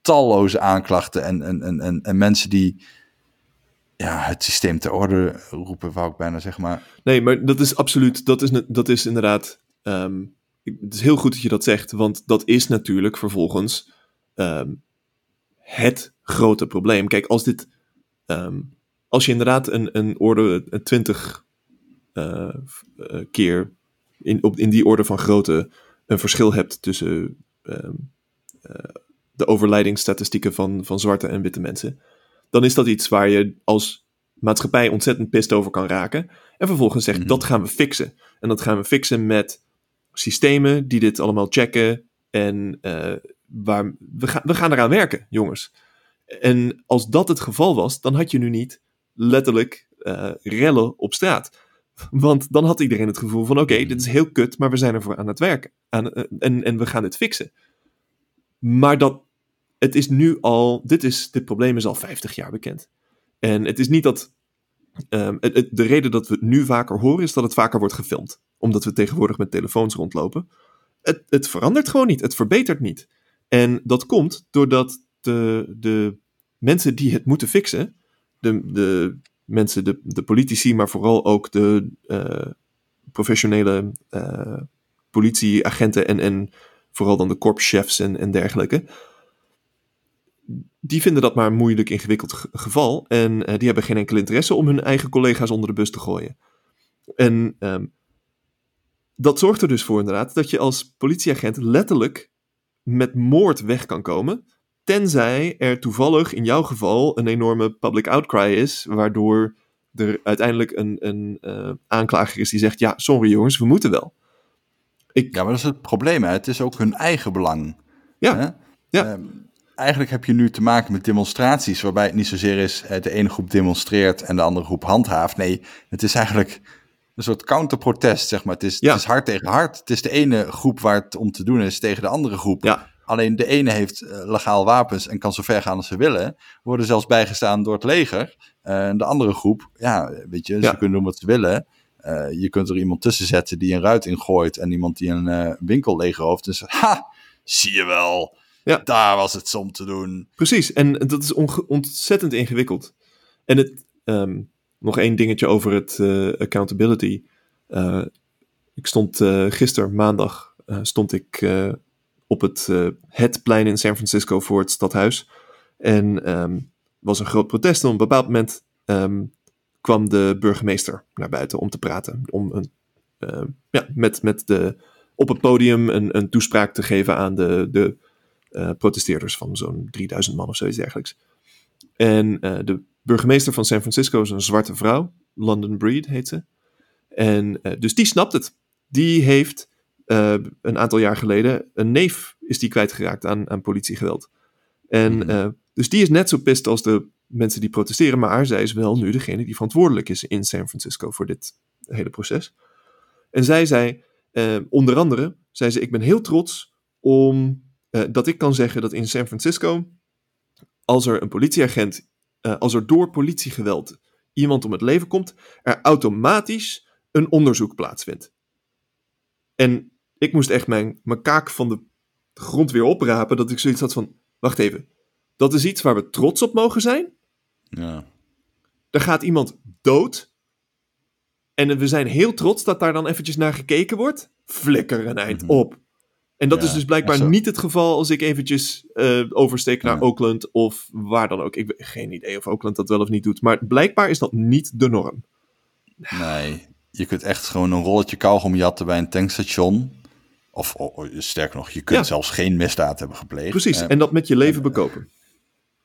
A: talloze aanklachten en, en, en, en, en mensen die ja, het systeem ter orde roepen, wou ik bijna zeggen. Maar
B: Nee, maar dat is absoluut, dat is, dat is inderdaad, ehm, het is heel goed dat je dat zegt, want dat is natuurlijk vervolgens ehm, het grote probleem. Kijk, als dit, ehm, als je inderdaad een, een orde, een twintig eh, f- eh, keer in, op, in die orde van grootte een verschil hebt tussen ehm, eh, de overlijdingsstatistieken van, van zwarte en witte mensen, dan is dat iets waar je als maatschappij ontzettend pist over kan raken. En vervolgens zegt,
A: Mhm.
B: dat gaan we fixen. En dat gaan we fixen met systemen die dit allemaal checken. En eh, we, gaan we gaan eraan werken, jongens. En als dat het geval was, dan had je nu niet letterlijk eh, rellen op straat. Want dan had iedereen het gevoel van, oké, dit is heel kut, maar we zijn ervoor aan het werken. Aan, eh, en, en we gaan dit fixen. Maar dat, het is nu al, dit, is, dit probleem is al 50 jaar bekend. En het is niet dat, ehm, de reden dat we het nu vaker horen is dat het vaker wordt gefilmd. Omdat we tegenwoordig met telefoons rondlopen. Het, het verandert gewoon niet, het verbetert niet. En dat komt doordat de, de mensen die het moeten fixen, de, de mensen, de, de politici, maar vooral ook de eh, professionele eh, politieagenten en, en vooral dan de korpschefs en, en dergelijke. Die vinden dat maar een moeilijk ingewikkeld ge- geval. En eh, die hebben geen enkel interesse om hun eigen collega's onder de bus te gooien. En ehm, dat zorgt er dus voor inderdaad dat je als politieagent letterlijk met moord weg kan komen. Tenzij er toevallig in jouw geval een enorme public outcry is, waardoor er uiteindelijk een, een eh, aanklager is die zegt: Ja, sorry jongens, we moeten wel. Ik,
A: Ja, maar dat is het probleem. Hè? Het is ook hun eigen belang.
B: Ja,
A: Hè?
B: ja.
A: Ehm, eigenlijk heb je nu te maken met demonstraties waarbij het niet zozeer is eh, de ene groep demonstreert en de andere groep handhaaft. Nee, het is eigenlijk een soort counterprotest, zeg maar. Het is,
B: Ja.
A: het is hard tegen hard. Het is de ene groep waar het om te doen is tegen de andere groep.
B: Ja.
A: Alleen de ene heeft eh, legaal wapens en kan zo ver gaan als ze willen. Worden zelfs bijgestaan door het leger. En de andere groep, ja, weet je, ze kunnen doen wat ze willen. Eh, je kunt er iemand tussen zetten die een ruit ingooit en iemand die een winkel leegrooft. Dus ha, zie je wel.
B: Ja.
A: Daar was het om te doen.
B: Precies, en dat is ontzettend ingewikkeld. En het, ehm, nog één dingetje over het eh, accountability. Eh, ik stond eh gisteren, maandag, stond ik op het, het plein in San Francisco voor het stadhuis. En ehm was een groot protest. En op een bepaald moment ehm, kwam de burgemeester naar buiten om te praten. Om een, ja, met, met de, op het podium een, een toespraak te geven aan de, de protesteerders van zo'n 3000 man of zoiets dergelijks. En eh, de burgemeester van San Francisco is een zwarte vrouw, London Breed heet ze. En eh, dus die snapt het. Die heeft eh, een aantal jaar geleden een neef is die kwijtgeraakt aan, aan politiegeweld. En
A: Hmm.
B: eh, dus die is net zo pist als de mensen die protesteren, maar zij is wel nu degene die verantwoordelijk is in San Francisco voor dit hele proces. En zij zei, onder andere, zei ze, ik ben heel trots om dat ik kan zeggen dat in San Francisco, als er een politieagent, eh, als er door politiegeweld iemand om het leven komt, er automatisch een onderzoek plaatsvindt. En ik moest echt mijn, mijn kaak van de grond weer oprapen, dat ik zoiets had van, wacht even, dat is iets waar we trots op mogen zijn?
A: Ja.
B: Er gaat iemand dood. En we zijn heel trots dat daar dan eventjes naar gekeken wordt. Flikker een eind
A: Mhm.
B: op. En dat
A: Ja,
B: is dus blijkbaar niet het geval als ik eventjes eh, oversteek naar
A: Ja.
B: Oakland of waar dan ook. Ik heb geen idee of Oakland dat wel of niet doet. Maar blijkbaar is dat niet de norm.
A: Nee, je kunt echt gewoon een rolletje kauwgom jatten bij een tankstation. Of oh, sterker nog, je kunt
B: Ja.
A: zelfs geen misdaad hebben gepleegd.
B: Precies.
A: Eh,
B: En dat met je leven bekopen.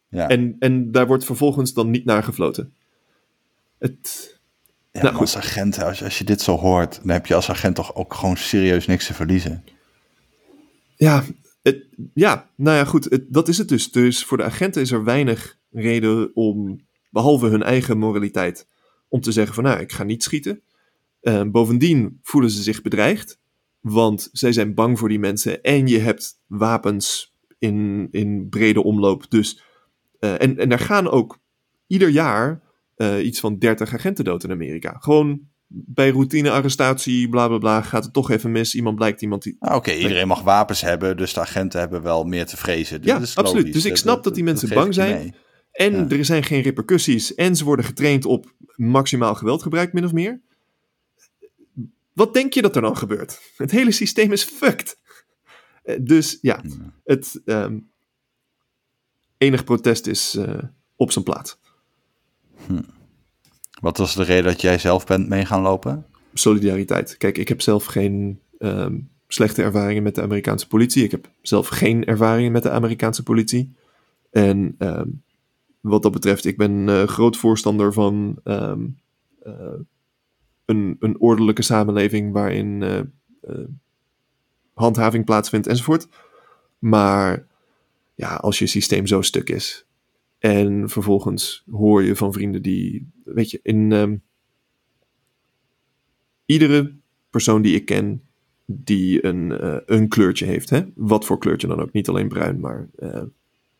A: ja.
B: En, en daar wordt vervolgens dan niet naar gefloten. Het,
A: Ja,
B: Nou,
A: als agent, als, als je dit zo hoort, dan heb je als agent toch ook gewoon serieus niks te verliezen.
B: Ja, ja, nou ja, goed, dat is het dus. Dus voor de agenten is er weinig reden om, behalve hun eigen moraliteit, om te zeggen van nou, ik ga niet schieten. Eh, bovendien voelen ze zich bedreigd, want zij zijn bang voor die mensen en je hebt wapens in, in brede omloop. Dus, eh, en, en er gaan ook ieder jaar eh, iets van 30 agenten dood in Amerika. Gewoon bij routine-arrestatie, bla bla bla, gaat het toch even mis. Iemand blijkt iemand die,
A: Nou, Oké, iedereen mag wapens hebben, dus de agenten hebben wel meer te vrezen.
B: Ja,
A: Dat is
B: absoluut.
A: logisch.
B: Dus ik snap dat die mensen bang zijn.
A: mee.
B: En
A: Ja.
B: er zijn geen repercussies. En ze worden getraind op maximaal geweldgebruik, min of meer. Wat denk je dat er dan gebeurt? Het hele systeem is fucked. Eh, Dus ja,
A: Ja.
B: het ehm, enig protest is eh, op zijn plaats.
A: Wat was de reden dat jij zelf bent mee gaan lopen?
B: Solidariteit. Kijk, ik heb zelf geen ehm, slechte ervaringen met de Amerikaanse politie. Ik heb zelf geen ervaringen met de Amerikaanse politie. En ehm, wat dat betreft, ik ben eh, groot voorstander van ehm, eh, een, een ordelijke samenleving waarin eh, handhaving plaatsvindt enzovoort. Maar ja, als je systeem zo stuk is en vervolgens hoor je van vrienden die, weet je, in ehm, iedere persoon die ik ken die een, eh, een kleurtje heeft, hè? wat voor kleurtje dan ook, niet alleen bruin, maar eh,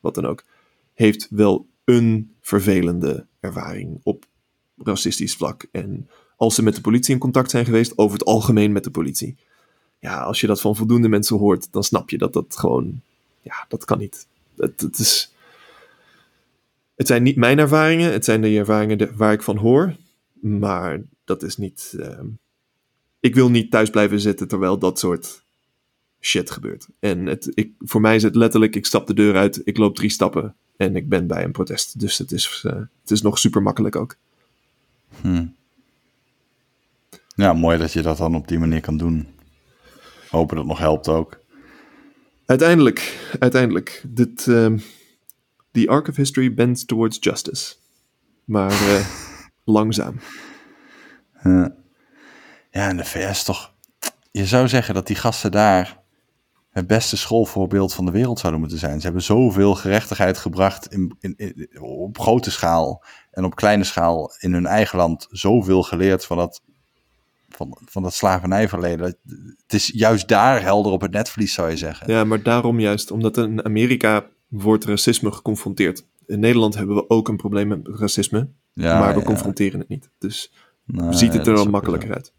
B: wat dan ook, heeft wel een vervelende ervaring op racistisch vlak. En als ze met de politie in contact zijn geweest, over het algemeen met de politie. Ja, als je dat van voldoende mensen hoort, dan snap je dat dat gewoon, ja, dat kan niet. Het, het is, het zijn niet mijn ervaringen, het zijn de ervaringen de- waar ik van hoor, maar dat is niet. ehm, ik wil niet thuis blijven zitten terwijl dat soort shit gebeurt. En het, ik, voor mij is het letterlijk: ik stap de deur uit, ik loop drie stappen en ik ben bij een protest. Dus het is, eh, het is nog super makkelijk ook.
A: Hm. Ja, mooi dat je dat dan op die manier kan doen. Hopen dat het nog helpt ook.
B: Uiteindelijk, uiteindelijk, dit, ehm the arc of history bends towards justice. Maar eh, langzaam.
A: Ja. ja, en de VS toch... Je zou zeggen dat die gasten daar het beste schoolvoorbeeld van de wereld zouden moeten zijn. Ze hebben zoveel gerechtigheid gebracht in, in, in- op grote schaal en op kleine schaal in hun eigen land. Zoveel geleerd van dat, van, van dat slavernijverleden. Het is juist daar helder op het netvlies, zou je zeggen.
B: Ja, maar daarom juist, omdat in Amerika wordt racisme geconfronteerd. In Nederland hebben we ook een probleem met racisme,
A: Ja,
B: maar we
A: ja.
B: confronteren het niet. Dus
A: Nou,
B: ziet het er dan makkelijker uit.